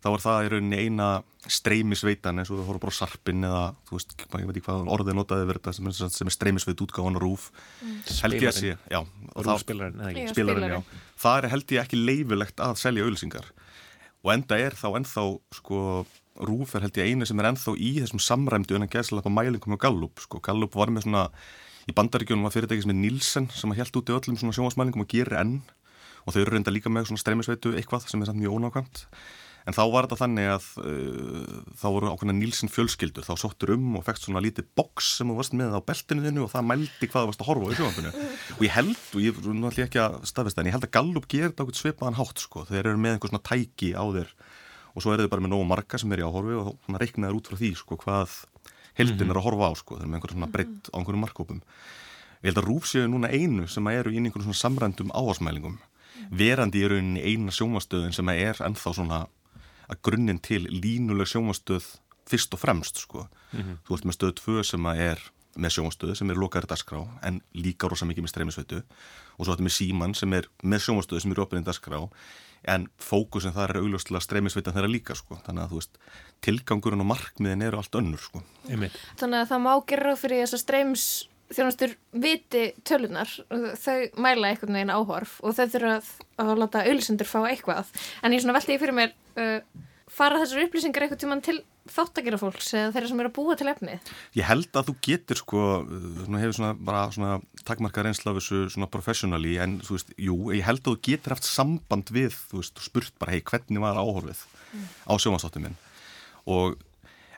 þá er það í rauninni eina streymisveitan eins og þú horfður bara sarpin eða, þú veist, ég veit ekki hvað orðið notaði verið þetta sem er, sem er streymisveit útgáðan á rúf. Mm. Held ég að sé, já. Rúfspilarinn, eða ekki? Spilarinn, já. Það er held ég ekki leifilegt að selja auðlisingar. Og enda er þá ennþá, sko, rúf er held ég einu sem er ennþá í þessum samræmdu en að upp á mælingum á Gallup, sko. Gallup var með svona í bandaríkjónum var fyrirtæki sem er Nielsen sem að held út í öllum svona sjónvarsmælingum og gerir enn og þau eru reynda líka með svona streymisveitu eitthvað sem er samt mjög ónákvæmt en þá var þetta þannig að uh, þá voru ákveðna Nielsen fjölskyldur þá sóttur um og fekst svona lítið boks sem þú varst með á beltinu þinu og það mældi hvað þú varst að horfa í sjónvarsmælinu og ég held, og ég er náttúrulega ekki að staðvista en ég held að Gallup gerir þetta okkur svipaðan hátt sko, þeir eru með einhver svona tæki á þér og svo eru þau bara með nógu marga sem er í áhorfi og þá reiknaður út frá því sko, hvað heldin er að horfa á sko, þeir eru með einhverjum svona breytt á einhverjum markkópum. Ég held að Rúf séu núna einu sem eru í einhverjum svona samrændum áhersmælingum, verandi í rauninni eina sjómastöðin sem er ennþá svona að grunninn til línuleg sjómastöð fyrst og fremst sko. Mm -hmm. Þú ert með stöð 2 sem er með sjónvastöðu sem er lokaður dagskrá en líka rosa mikið með streymisveitu og svo þetta með síman sem er með sjónvastöðu sem er opininn dagskrá en fókusin þar er augljóslega streymisveitan þeirra líka sko. þannig að þú veist, tilgangurinn og markmiðin eru allt önnur sko. Þannig að það má gera fyrir þess að streyms þjónastur viti tölunar þau mæla einhvern veginn áhorf og þau þurfa að, að láta auðlisendur fá eitthvað en ég svona veldi ég fyrir mér uh, fara þessar upplýsingar eitthvað tíman til þáttakera fólks eða þeirra sem eru að búa til efni Ég held að þú getur sko svona, hefur svona bara svona takmarka reynsla af þessu svona professionally en þú veist, jú, ég held að þú getur haft samband við, þú veist, spurt bara hei, hvernig var áhorfið mm. á sjómanstáttum minn? Og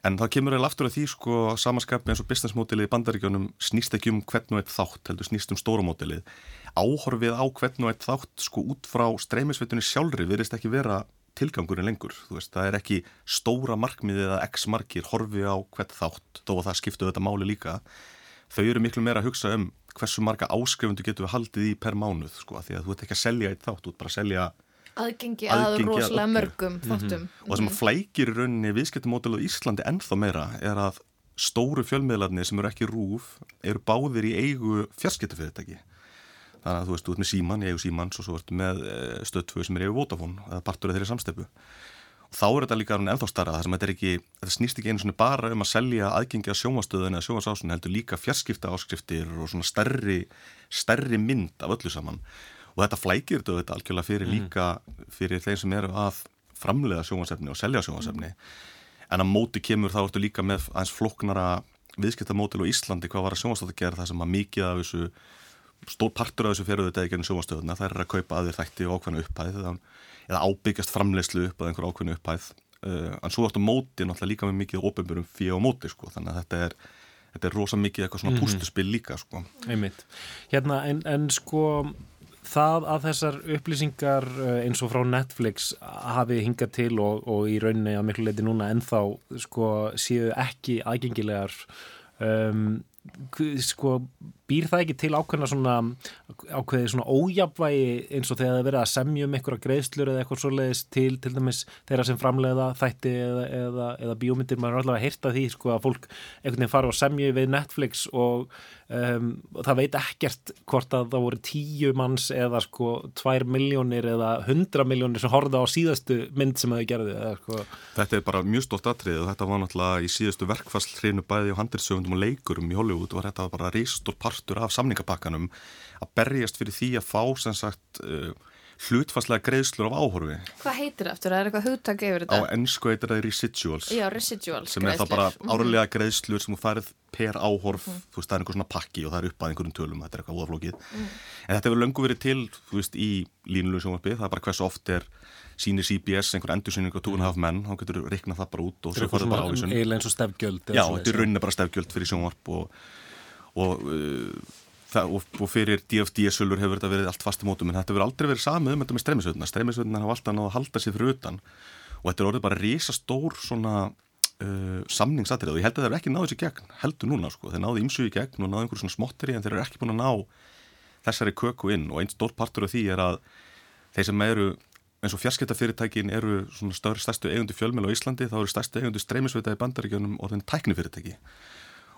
en það kemur eða aftur að því sko samanskapi eins og business modelið í bandaríkjónum snýst ekki um hvern og eitt þátt heldur snýst um stóra modelið áhorfið á hvern og eitt þátt sko út frá streymisveitunni sjálfri virðist ekki vera tilgangurinn lengur, veist, það er ekki stóra markmiðið eða x markir horfi á hvert þátt, þó að það skiptu þetta máli líka, þau eru miklu meira að hugsa um hversu marga áskrifundu getur við haldið í per mánuð, sko, því að þú ert ekki að selja eitt þátt, þú ert bara að selja aðgengi, aðgengi að rosalega mörgum mhm. þáttum. Mm -hmm. Og það sem flækir í rauninni viðskiptumódelu í Íslandi ennþá meira er að stóru fjölmiðlarnir sem eru ekki rúf eru báðir í eigu fjarskiptufyrirtæki þannig að þú veist, þú ert með síman, ég hef síman og svo ertu með eh, stöðtvöðu sem er yfir Votafón eða partur af þeirri samstefnu og þá er þetta líka ennþá starra þar sem þetta, ekki, þetta snýst ekki einu svona bara um að selja aðgengi að sjómastöðun eða sjómasásun heldur líka fjarskipta áskriftir og svona stærri, stærri mynd af öllu saman. Og þetta flækir þetta algjörlega fyrir mm. líka fyrir þeir sem eru að framlega sjómasefni og selja sjómasefni en að móti kemur þá ertu líka með aðeins floknara viðskiptamótil og Íslandi hvað var að sjómastöðu gera það sem að mikið af þessu stór partur af þessu fyrir þetta ekki ennum sjómastöðuna, það er að kaupa aðeir þætti og ákveðna upphæð eða, eða ábyggjast framlegslu upp að einhver ákveðna upphæð uh, en svo áttu móti náttúrulega líka með mikið óbyrgurum fyrir og móti sko, þannig að þetta er þetta er rosa mikið eitthvað svona -hmm. pústuspill líka sko. Einmitt. Hérna en, en sko það að þessar upplýsingar uh, eins og frá Netflix hafi hingað til og, og í rauninni að miklu leiti núna ennþá sko séu ekki aðgengilegar um, sko býr það ekki til ákveðna svona ákveði svona ójapvægi eins og þegar það verið að semja um einhverja greiðslur eða eitthvað svoleiðis til til dæmis þeirra sem framleiða þætti eða, eða, eða bíómyndir, maður er alltaf að heyrta því sko að fólk einhvern veginn fara og semja við Netflix og, um, það veit ekkert hvort að það voru tíu manns eða sko tvær miljónir eða hundra miljónir sem horfða á síðastu mynd sem þau gerði eða, sko. Þetta er bara mjög stórt atrið og þetta var náttúrulega í síðastu verkfallshrinu bæði á handirsögundum og leikurum í Hollywood og þetta var bara reystur partur af samningapakkanum að berjast fyrir því að fá sem sagt uh, hlutfarslega greiðslur af áhorfi. Hvað heitir það eftir? Það er eitthvað hugtak yfir þetta? Á ennsku heitir það residuals. Já, residuals sem greiðslur. er það bara árlega greiðslur sem þú farið per áhorf, mm. þú veist það er einhver svona pakki og það er upp að einhverjum tölum, þetta er eitthvað óaflókið. Mm. En þetta hefur löngu verið til, þú veist, í línulegu sjónvarpi, það er bara hversu oft er sínir CBS einhver endursynning á Two and a Half Men, þá getur þú reiknað það bara út og svo farið bara ávísun. Eða eins og stefgjöld. Já, þetta er rauninni bara stefgjöld fyrir sjónvarp og, og uh, það, og, og fyrir DFD-sölur hefur þetta verið allt fasti mótum en þetta hefur aldrei verið samið um þetta með streymisvölduna streymisvölduna hafa alltaf náðu að halda sér fyrir utan og þetta er orðið bara risastór svona uh, samningsatrið og ég held að það er ekki náðu sér gegn heldur núna sko, þeir náðu ímsugi gegn og náðu einhverjum svona smotteri en þeir eru ekki búin að ná þessari köku inn og einn stór partur af því er að þeir sem eru eins og fjarskiptafyrirtækin eru svona stærstu eigundu fjölmjöl á Íslandi þá eru stærstu eigundu streymisveita í bandaríkjunum þenn tæknifyrirtæki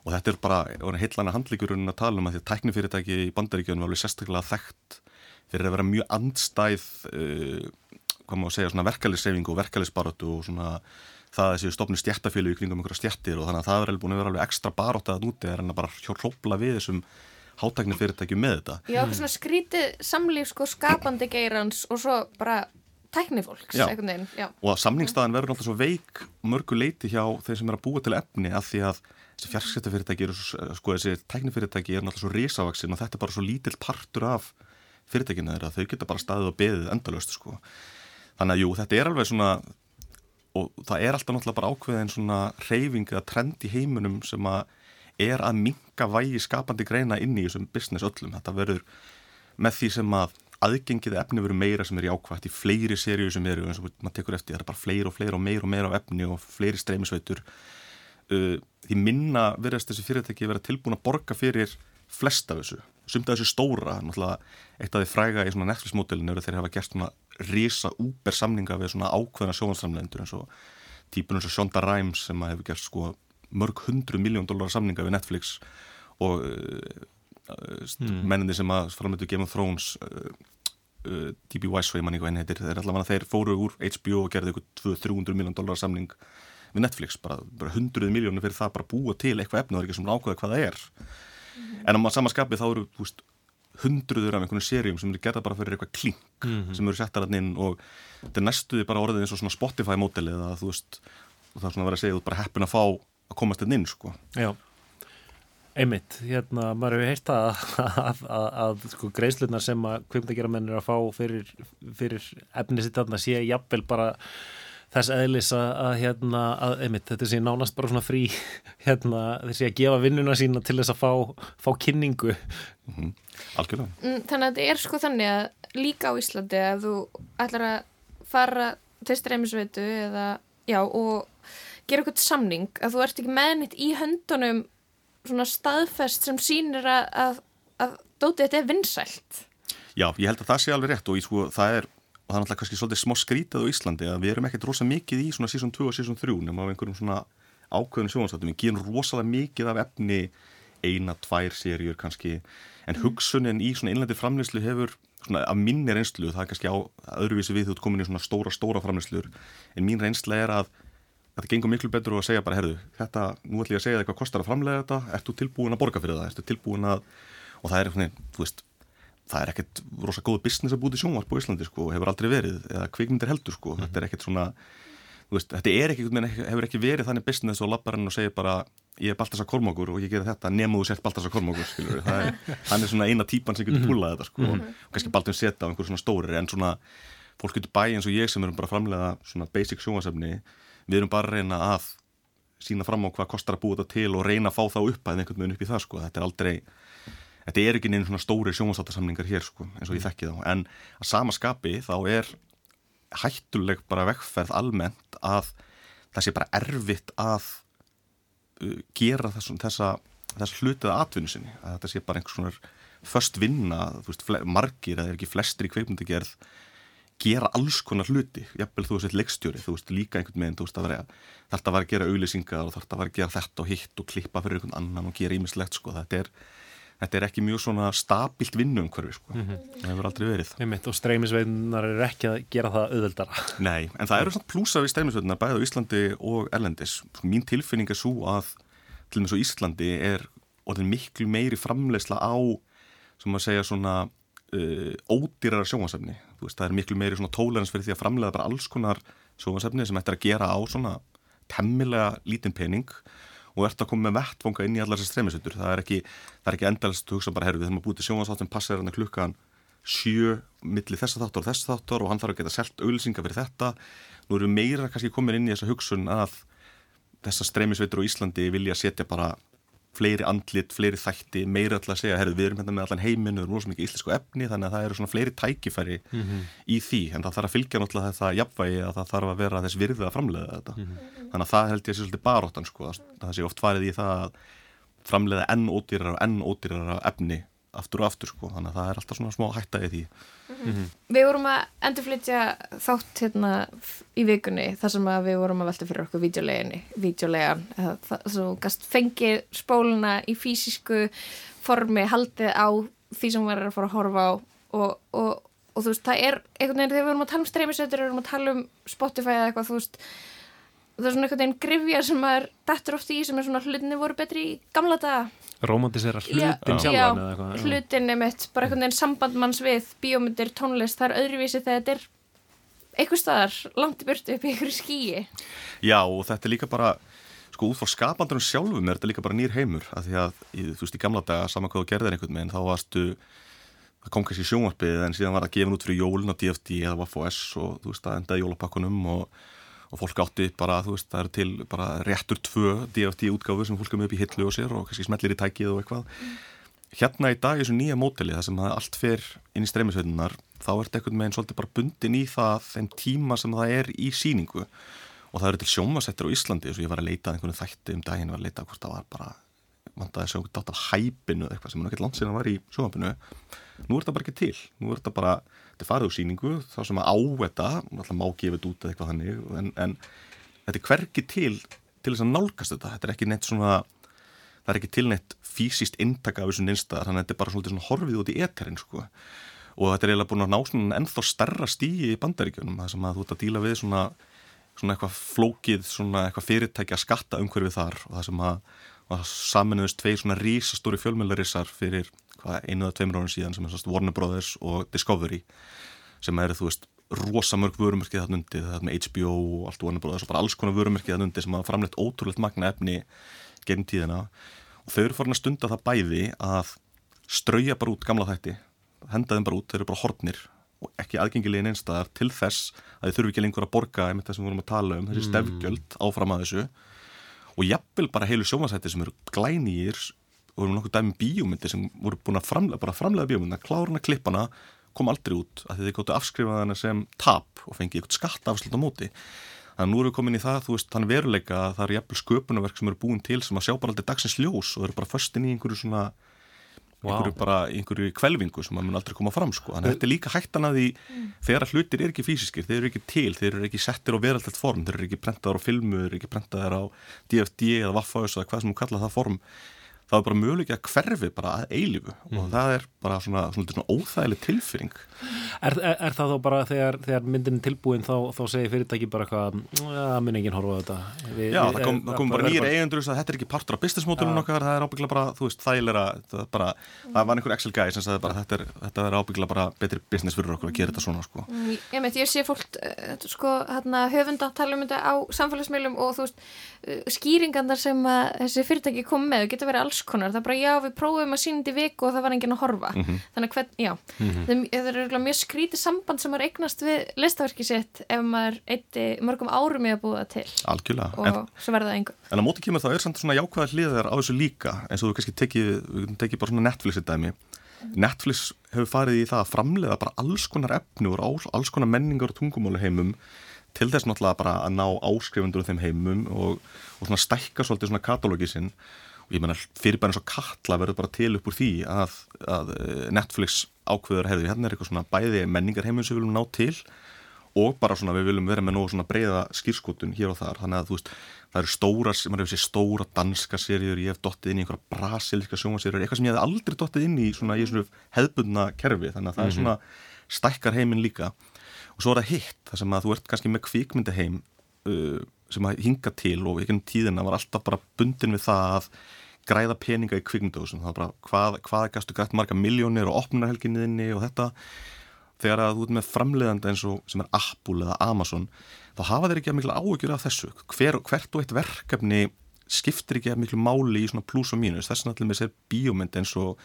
og þetta er bara heitlana handlíkurinn að tala um að því að tæknifyrirtæki í bandaríkjunum var alveg sérstaklega þekkt fyrir að vera mjög andstæð uh, hvað maður segja, svona verkefliðssefingu og verkefliðsbaróttu og svona það að þessi stofnir stjættafjölu í kringum einhverja stjættir og þannig að það er alveg búin að vera alveg ekstra barótt að núti en að bara hrópla við þessum hátæknifyrirtækjum með þetta. Já, svona skrítið samlíf sko skapandi geirans og svo bara tæknifólks já. Já. og að samningstaðan verður alltaf svo veik mörgu leiti hjá þeir sem er að búa til efni að því að þessi fjarskiptafyrirtæki eru, sko þessi tæknifyrirtæki er náttúrulega svo risavaksin og þetta er bara svo lítill partur af fyrirtækinu þeirra, þau geta bara staðið og beðið endalöst sko. Þannig að jú, þetta er alveg svona og það er alltaf náttúrulega bara ákveðin svona reyfing eða trend í heiminum sem að er að minga vægi skapandi greina inn í þessum business öllum. Þetta verður með því sem að aðgengið efni verður meira sem er jákvægt í fleiri sériu sem eru eins og maður tekur eftir, það er bara fleiri og fleiri og meira og meira á efni og fleiri streymisveitur uh, því minna verðast þessi fyrirtæki vera tilbúin að borga fyrir flest af þessu, sumt af þessu stóra náttúrulega eitt af því fræga í svona Netflix-módelinu eru þeir hafa gert svona risa úber samninga við svona ákveðna sjónastramlendur eins og típun eins og Shonda Rhimes sem hefur gert sko mörg hundru miljón dólar samninga við Netflix og uh, mm. menninni sem að framöndu Game of Thrones uh, uh, D.B. Weiss og ég man ekki hvað henni heitir þeir, allavega, þeir fóru úr HBO og gerði eitthvað 200-300 miljón dólar samning við Netflix, bara, bara 100 miljónir fyrir það bara búa til eitthvað efni og það er ekki svona ákveða hvað það er mm. en á samanskapið þá eru veist, hundruður af einhvern sérium sem eru gerða bara fyrir eitthvað klink mm -hmm. sem eru settar hann inn og þetta næstuði bara orðið eins og svona Spotify mótilið að þú veist og það er svona að vera að segja þú bara heppin að fá að komast inn inn sko Já Einmitt, hérna, maður hefur heilt að, að, að, að sko, greiðslunar sem að kvimdagjara menn er að fá fyrir, fyrir efni sitt að sé jafnvel bara þess eðlis að, hérna, einmitt, þetta sé nánast bara svona frí, hérna, þessi að gefa vinnuna sína til þess að fá, fá kynningu. Mm -hmm. Algjörlega. Þannig að þetta er sko þannig að líka á Íslandi að þú ætlar að fara til streymisveitu eða, já, og gera eitthvað samning að þú ert ekki meðnitt í höndunum svona staðfest sem sínir að, að, að dótið þetta er vinsælt Já, ég held að það sé alveg rétt og ég, sko, það er, og það er náttúrulega kannski svolítið smá skrítið á Íslandi að við erum ekkert rosa mikið í svona season 2 og season 3 nema af einhverjum svona ákveðinu sjónastáttum við gerum rosalega mikið af efni eina, tvær serjur kannski. En mm. hugsunin í svona innlendi framleyslu hefur svona af minni reynslu, það er kannski á öðruvísi við þú ert komin í svona stóra, stóra framleyslur en mín reynsla er að þetta gengur miklu betur og að segja bara, herðu, þetta, nú ætlum ég að segja það hvað kostar að framlega þetta, ertu tilbúin að borga fyrir það, ertu tilbúin að, og það er eitthvað, þú veist, það er ekkert rosa góð business að búið í sjónvarp á Íslandi, sko, hefur aldrei verið, eða kvikmyndir heldur, sko, mm. þetta er ekkert svona, veist, þetta er ekkert, hefur ekki verið þannig business og labbarinn og segja bara, ég er Baltasar Kormákur og ég gera þetta, nemu þú sért Baltasar Kormákur, skilur, það er, hann er svona eina típan sem getur púlað þetta, sko, mm -hmm. og kannski Baltasar setja á einhver svona stóri, en svona, fólk getur bæ eins og ég sem erum bara framlega svona basic sjónvarsefni við erum bara að reyna að sína fram á hvað kostar að búa þetta til og reyna að fá þá upp að einhvern veginn upp í það sko. þetta er aldrei, þetta er ekki neina svona stóri sjónvarsáttarsamlingar hér sko, eins og ég þekki þá. En að sama skapi þá er hættuleg bara vekkferð almennt að það sé bara erfitt að uh, gera þessum, þessa, þessa hlutið að atvinnu sinni, að þetta sé bara einhvers svona först vinna, þú veist, margir eða ekki flestir í kveipmundigerð gera alls konar hluti. Jafnvel þú veist leikstjóri, þú veist líka einhvern veginn þú veist að vera, þarf að vera að gera auðlýsingar og þarf að vera að gera þetta og hitt og klippa fyrir einhvern annan og gera ímislegt sko. Þetta er, þetta er ekki mjög svona stabilt vinnu umhverfi sko, mm -hmm. það hefur aldrei verið. Einmitt, og streymisveinar eru ekki að gera það auðveldara. Nei, en það eru svona plúsa við streymisveinar bæðið á Íslandi og Erlendis. Sko, mín tilfinning er svo að til og með svo Íslandi er orðin miklu meiri framlegsla á sem að segja svona uh, ódýrara sjónvarsefni það er miklu meiri tólerans fyrir því að framlega bara alls konar sjónvarsefni sem ættir að gera á svona temmilega lítinn pening og ert að koma með vettfonga inn í allar þessar streymisuttur það er ekki, ekki endalist hugsa bara herru við þurfum að búið til sjónvarsþátt sem passar hérna klukkan sjö millir þessa þáttur og þessa þáttur og hann þarf að geta selt auðlýsinga fyrir þetta. Nú eru meira kannski komin inn í þessa hugsun að þessar streymisveitur á Íslandi vilja setja bara fleiri andlit, fleiri þætti, meira alltaf að segja herru, við erum hérna með allan heiminu, við erum rosa mikið íslensku efni þannig að það eru svona fleiri tækifæri mm -hmm. í því, en það þarf að fylgja náttúrulega þetta jafnvægi að það þarf að vera þess virðið að framlega þetta, mm -hmm. þannig að það held ég að sé svolítið baróttan sko, að það sé oft farið í það að framlega enn ódýrar og enn ódýrar efni aftur og aftur sko, þannig að það er alltaf svona smá hættaði því. Mm -hmm. Við vorum að endurflytja þátt hérna í vikunni þar sem við vorum að velta fyrir okkur videoleginni, videolegan svo gast fengið spóluna í fysisku formi haldið á því sem erum að fara að horfa á. Og, og, og þú veist, það er einhvern veginn þegar við vorum að tala um streymisötur, við vorum að tala um Spotify eða eitthvað, þú veist það er svona einhvern veginn grifja sem er dættur oft í sem er svona hlutinni voru betri í gamla daga Romantisera hlutin sjálfan eða eitthvað Hlutin er mitt, bara einhvern veginn sambandmanns við bíómyndir, tónlist, það er öðruvísi þegar þetta er eitthvað staðar langt í burtu upp í einhverju skíi Já og þetta er líka bara sko út frá skapandunum sjálfum er þetta líka bara nýr heimur af því að þú veist í gamla daga saman hvað þú gerðir einhvern veginn þá varstu það kom kannski sjónvarpið en síðan var það gefin út fyrir jólun og DFD eða Waffo-S og þú veist það endaði jólapakkunum og og fólk átti bara, þú veist, það eru til bara réttur tvö DFT útgáfu sem fólk er með upp í hillu og sér og kannski smellir í tækið og eitthvað. Hérna í dag er þessu nýja móteli það sem allt fer inn í streymisveitinnar þá er þetta einhvern veginn svolítið bara bundin í það þeim tíma sem það er í síningu og það eru til sjómasettir á Íslandi og ég var að leita einhvern þætti um daginn var að leita hvort það var bara vantaði að einhvern dátt af hæpinu eitthvað sem er ekkert langt síðan var í sjómapinu nú er þetta bara ekki til, nú er þetta bara þetta er farið úr síningu, þá sem að á þetta alltaf má gefið út eða eitthvað þannig en, en þetta er hverki til til þess að nálgast þetta, þetta er ekki neitt svona það er ekki tilneitt fysiskt inntaka af þessu nynstaðar, þannig að þetta er bara svona horfið út í eterinn sko. Og þetta er eiginlega búin að ná svona ennþá starra stíi í bandaríkjunum, það sem að þú ert að díla við svona, svona eitthvað flókið svona eitthvað fyrirtækja skatta umhverfið þar og það sem að, að saminuðist tvei svona rísastóri fjölmjölarissar fyrir hvað, einu eða tveimur árið síðan sem er svona Warner Brothers og Discovery sem eru þú veist rosamörg vörumerkið þarna undir, það með HBO og allt Warner Brothers og bara alls konar vörumerkið þarna undir sem hafa framleitt ótrúlegt magna efni gegnum tíðina. Og þau eru farin að stunda það bæði að strauja bara út gamla þætti henda þeim bara út, þeir eru bara hortnir og ekki aðgengilegin einstæðar til þess að þau þurfu ekki lengur að borga einmitt það sem við vorum að tala um, þessi Mm. stefgjöld áfram að þessu og jafnvel bara heilu sjómasætti sem eru glænýjir og eru nokkuð dæmi bíómyndi sem voru búin að framlega, bara framlega bíómynda, kláruna klippana kom aldrei út að þið gáttu afskrifað hana sem tap og fengið eitthvað skatt afslut á móti. Þannig að nú erum við komin í það, þú veist, þann veruleika að það eru jafnvel sköpunarverk sem eru búin til sem að sjá bara aldrei dagsins ljós og eru bara föstin í einhverju svona Vá. einhverju bara, einhverju kvelvingu sem að mun aldrei koma fram sko, þannig að þetta er líka hættan að því þegar að hlutir eru ekki físiskir, þeir eru ekki til þeir eru ekki settir á veraldelt form, þeir eru ekki prentaðar á filmu, þeir eru ekki prentaðar á DFD eða Waffhaus eða hvað sem hún kalla það form það er bara möguleik að hverfi bara að eilífu. Og það er bara svona, svona, svona óþægileg tilfyring Er, er, er það þá bara þegar, þegar myndin er tilbúin þá, þá segir fyrirtæki bara eitthvað að mun enginn horfa á þetta. Við, Já, það kom, er- það kom bara nýjir eigendur að þetta er ekki partur af business modelun okkar, það er ábyggla bara, þú veist, þægilega það, bara, það var einhver Excel guy sem sagði bara þetta er, þetta er ábyggla bara betri business fyrir okkur að gera þetta svona sko. Mm, Ég meit, ég sé fólk uh, sko, hérna, höfunda tala um þetta á samfélagsmiðlum og þú veist uh, skýringandar sem að þessi fyrirtæki kom með geta verið alls konar, það er bara já við prófum að sína þetta í viku og það var enginn að horfa. Mhm. þannig að hvern, já. Það, er- það er örugglega mjög skrítið samband sem er eignast við listaverki sitt ef maður eitti mörgum árum í að búa það til. Algjörlega, og en, svo verða það einhver en á móti kemur það er samt svona jákvæða hliðar á þessu líka eins og þú kannski tekið, tekið bara svona Netflix í dæmi. Netflix hefur farið í það að framleiða bara alls konar úr all- alls konar menningar og tungumálu heimum til þess náttúrulega bara að ná áskrifundur um þeim heimum og, og svona stækka svolítið svona katalógi sinn og ég menna fyrir bara eins og Katla verður bara til upp úr því að, að eh, Netflix ákveður hefði, hérna er eitthvað svona bæði menningar heimum sem við viljum ná til og bara svona við viljum vera með nógu svona breyða skýrskotun hér og þar, þannig að þú veist það eru stóra, maður hefur sér stóra danska seríur, ég hef dottið inn í einhverja brasilíska sjónvaseríur, eitthvað sem ég hef aldrei dottið inn í svona í svona hefbundna kerfi. Þannig að það er Mhm. svona stækkar heiminn líka. Og svo er það hitt, það sem að þú ert kannski með kvikmyndaheim uh, sem að hinga til og ekki um tíðina var alltaf bara bundin við það að græða peninga í kvikmyndahúsum, það var bara hvað, hvað gastu grætt marga miljónir og opnarhelginniðinni og þetta? Þegar að þú ert með framleiðanda eins og sem er Apple eða Amazon þá hafa þeir ekki að mikla áhugjur af þessu. Hver, hvert og eitt verkefni skiptir ekki að miklu máli í svona plus og mínus. Þess vegna allir með sér bíómynd eins og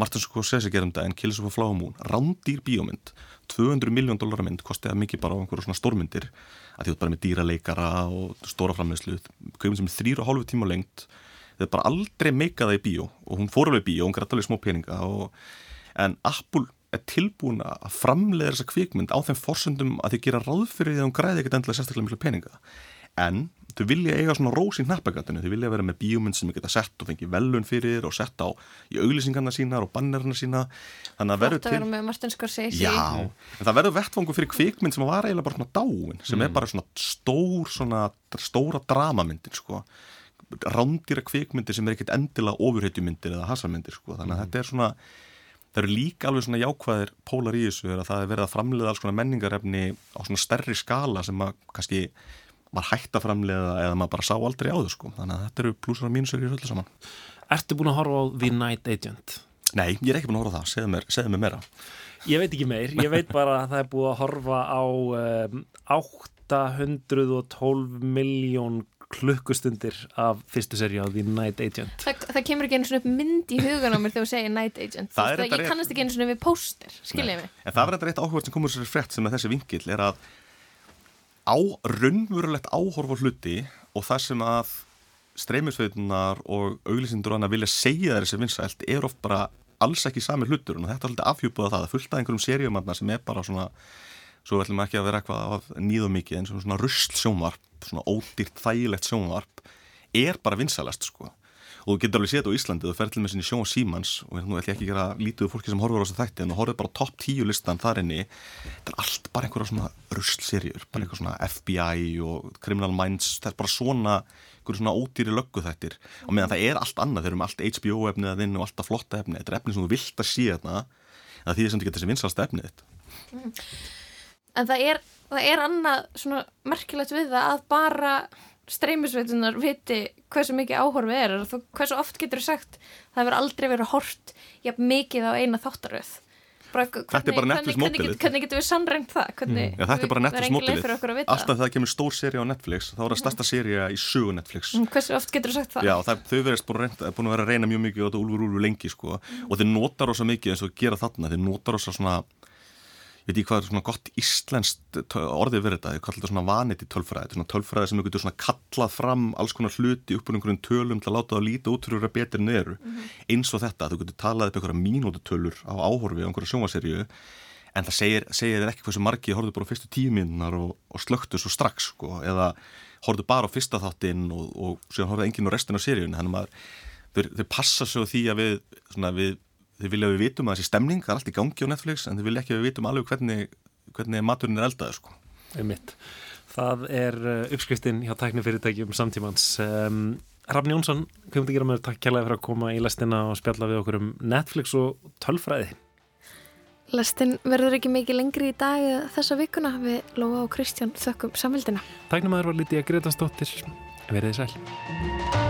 Martin Scorsese gerum þetta en Kills of a Flower Moon. Rándýr bíómynd. 200 miljón dólar mynd kosti það mikið bara á einhverju svona stórmyndir að ert bara með dýraleikara og stóra framleiðslu. Kvöfum sem er þrýra og hálfu tíma lengt þau bara aldrei meika það í bíó og hún fór alveg í bíó, hún grætt alveg smá peninga og, en Apple er tilbúin að framleiða þessa kvikmynd á þeim forsöndum að þið gera ráð fyrir því að hún græði ekkert endilega sérstaklega miklu peninga. En þau vilja eiga svona rós í hnappagattinu þau vilja vera með bíómynd sem þau geta sett og fengi velun fyrir og sett á í auglýsingarna sínar og bannerna sína þannig að verður Þetta til verður með Martin Scorsese. Já, en það verður vettfangu fyrir kvikmynd sem var eiginlega bara svona dáin sem er bara svona stór svona stóra dramamyndin sko. Rándýra kvikmyndir sem er ekkert endilega ofurheitjumyndir eða hasamyndir sko. Þannig að þetta er svona það eru líka alveg svona jákvæðir pólar í þessu er að það er verið að framleiða alls konar menningarefni á svona stærri skala sem að kannski var hægt að framleiða eða maður bara sá aldrei á þau sko. Þannig að þetta eru plussar og mínusur í öllu saman. Ertu búin að horfa á The Night Agent? Nei, ég er ekki búin að horfa á það, segðu mér, segðu mér meira. Ég veit ekki meir, ég veit bara að það er búið að horfa á um, 812 miljón klukkustundir af fyrstu seri á The Night Agent. Það, það kemur ekki einu svona upp mynd í hugan á mér þegar þú segir Night Agent. Það er reyndar Ég kannast ekki einu svona við póster, skiljið mig? En það var þetta reitt áhugað sem komur sér frétt sem er þessi vingill er að á raunverulegt áhorf á hluti og það sem að streymisveitunar og auglýsindur annað vilja segja þeir þessi vinsælt er oft bara alls ekki sami hlutur. Og þetta er alltaf afhjúpað það, það er fullt af einhverjum seríumanna sem er bara svona svo ætlum ekki að vera eitthvað nýðum mikið en svona rusl sjónvarp, svona ódýrt þægilegt sjónvarp er bara vinsælast sko og þú getur alveg séð þetta á Íslandi, þú fer til með sinni sjón símans og nú ætlum ég ekki að gera lítið fólki sem horfur á þessu þætti en þú horfur bara á topp tíu listan þar inni. Þetta er allt bara einhverja svona ruslserjur bara eitthvað svona FBI og Criminal Minds, þetta er bara svona einhverju svona ódýri löggu þættir og meðan það er allt annað, þeir eru með allt HBO efnið að þinn og alltaf flotta efnið, þetta er efnið sem þú vilt að sé þarna en það þýðir sem þú getur þessi vinsalst efnið þitt. En það er, það er annað svona merkilegt við það að bara streymisveitunar viti hversu mikið áhorfið er og hversu oft getur þú sagt það hefur aldrei verið hort jafn mikið á eina þáttaröð. Hvernig, Þetta er bara Netflix hvernig, hvernig, hvernig getur við sannrænt það? Hvernig, Já, þetta er bara Netflix mótilið. Alltaf það kemur stór séri á Netflix þá er það stærsta séri í sögu Netflix. Mm, Hversu oft getur þú sagt það? Já, það, þau verðist búin, búin að vera að reyna mjög mikið á þetta úlfur úlfur lengi sko. Og þeir notar rosa mikið eins og gera þarna. Þeir notar rosa svona veit ekki hvað er svona gott íslenskt orðið verið þetta, þeir kallar þetta svona vaniti tölfræði. Þetta er svona tölfræði sem þú getur svona kallað fram alls konar hluti upp úr einhverjum tölum til að láta það líta út fyrir að betur en þeir eru. Eins og þetta, þú getur talað upp einhverja mínútutölur á áhorfi á einhverja sjónvaserju en það segir, segir þér ekki hversu margi horfðu bara á fyrstu tíu mínunar og, og slöktu svo strax sko, eða horfðu bara á fyrsta þáttinn og, og síðan horfðu enginn á restin af seríun þannig að maður, þau, þau passa svo því að við, svona, við þau vilja að við vitum að þessi stemning, það er allt í gangi á Netflix en þau vilja ekki að við vitum alveg hvernig, hvernig maturinn er eldaði sko. Það er uh, uppskriftin hjá tæknifyrirtækjum samtímans. Um, Rafn Jónsson, hvað myndi gera með takk kærlega fyrir að koma í lestina og spjalla við okkur um Netflix og tölfræði? Lestin verður ekki mikið lengri í dag eða þessa vikuna við Lóa og Kristján þökkum samvildina. Tæknumæður var Lítiða Gretansdóttir. Verðið sæl.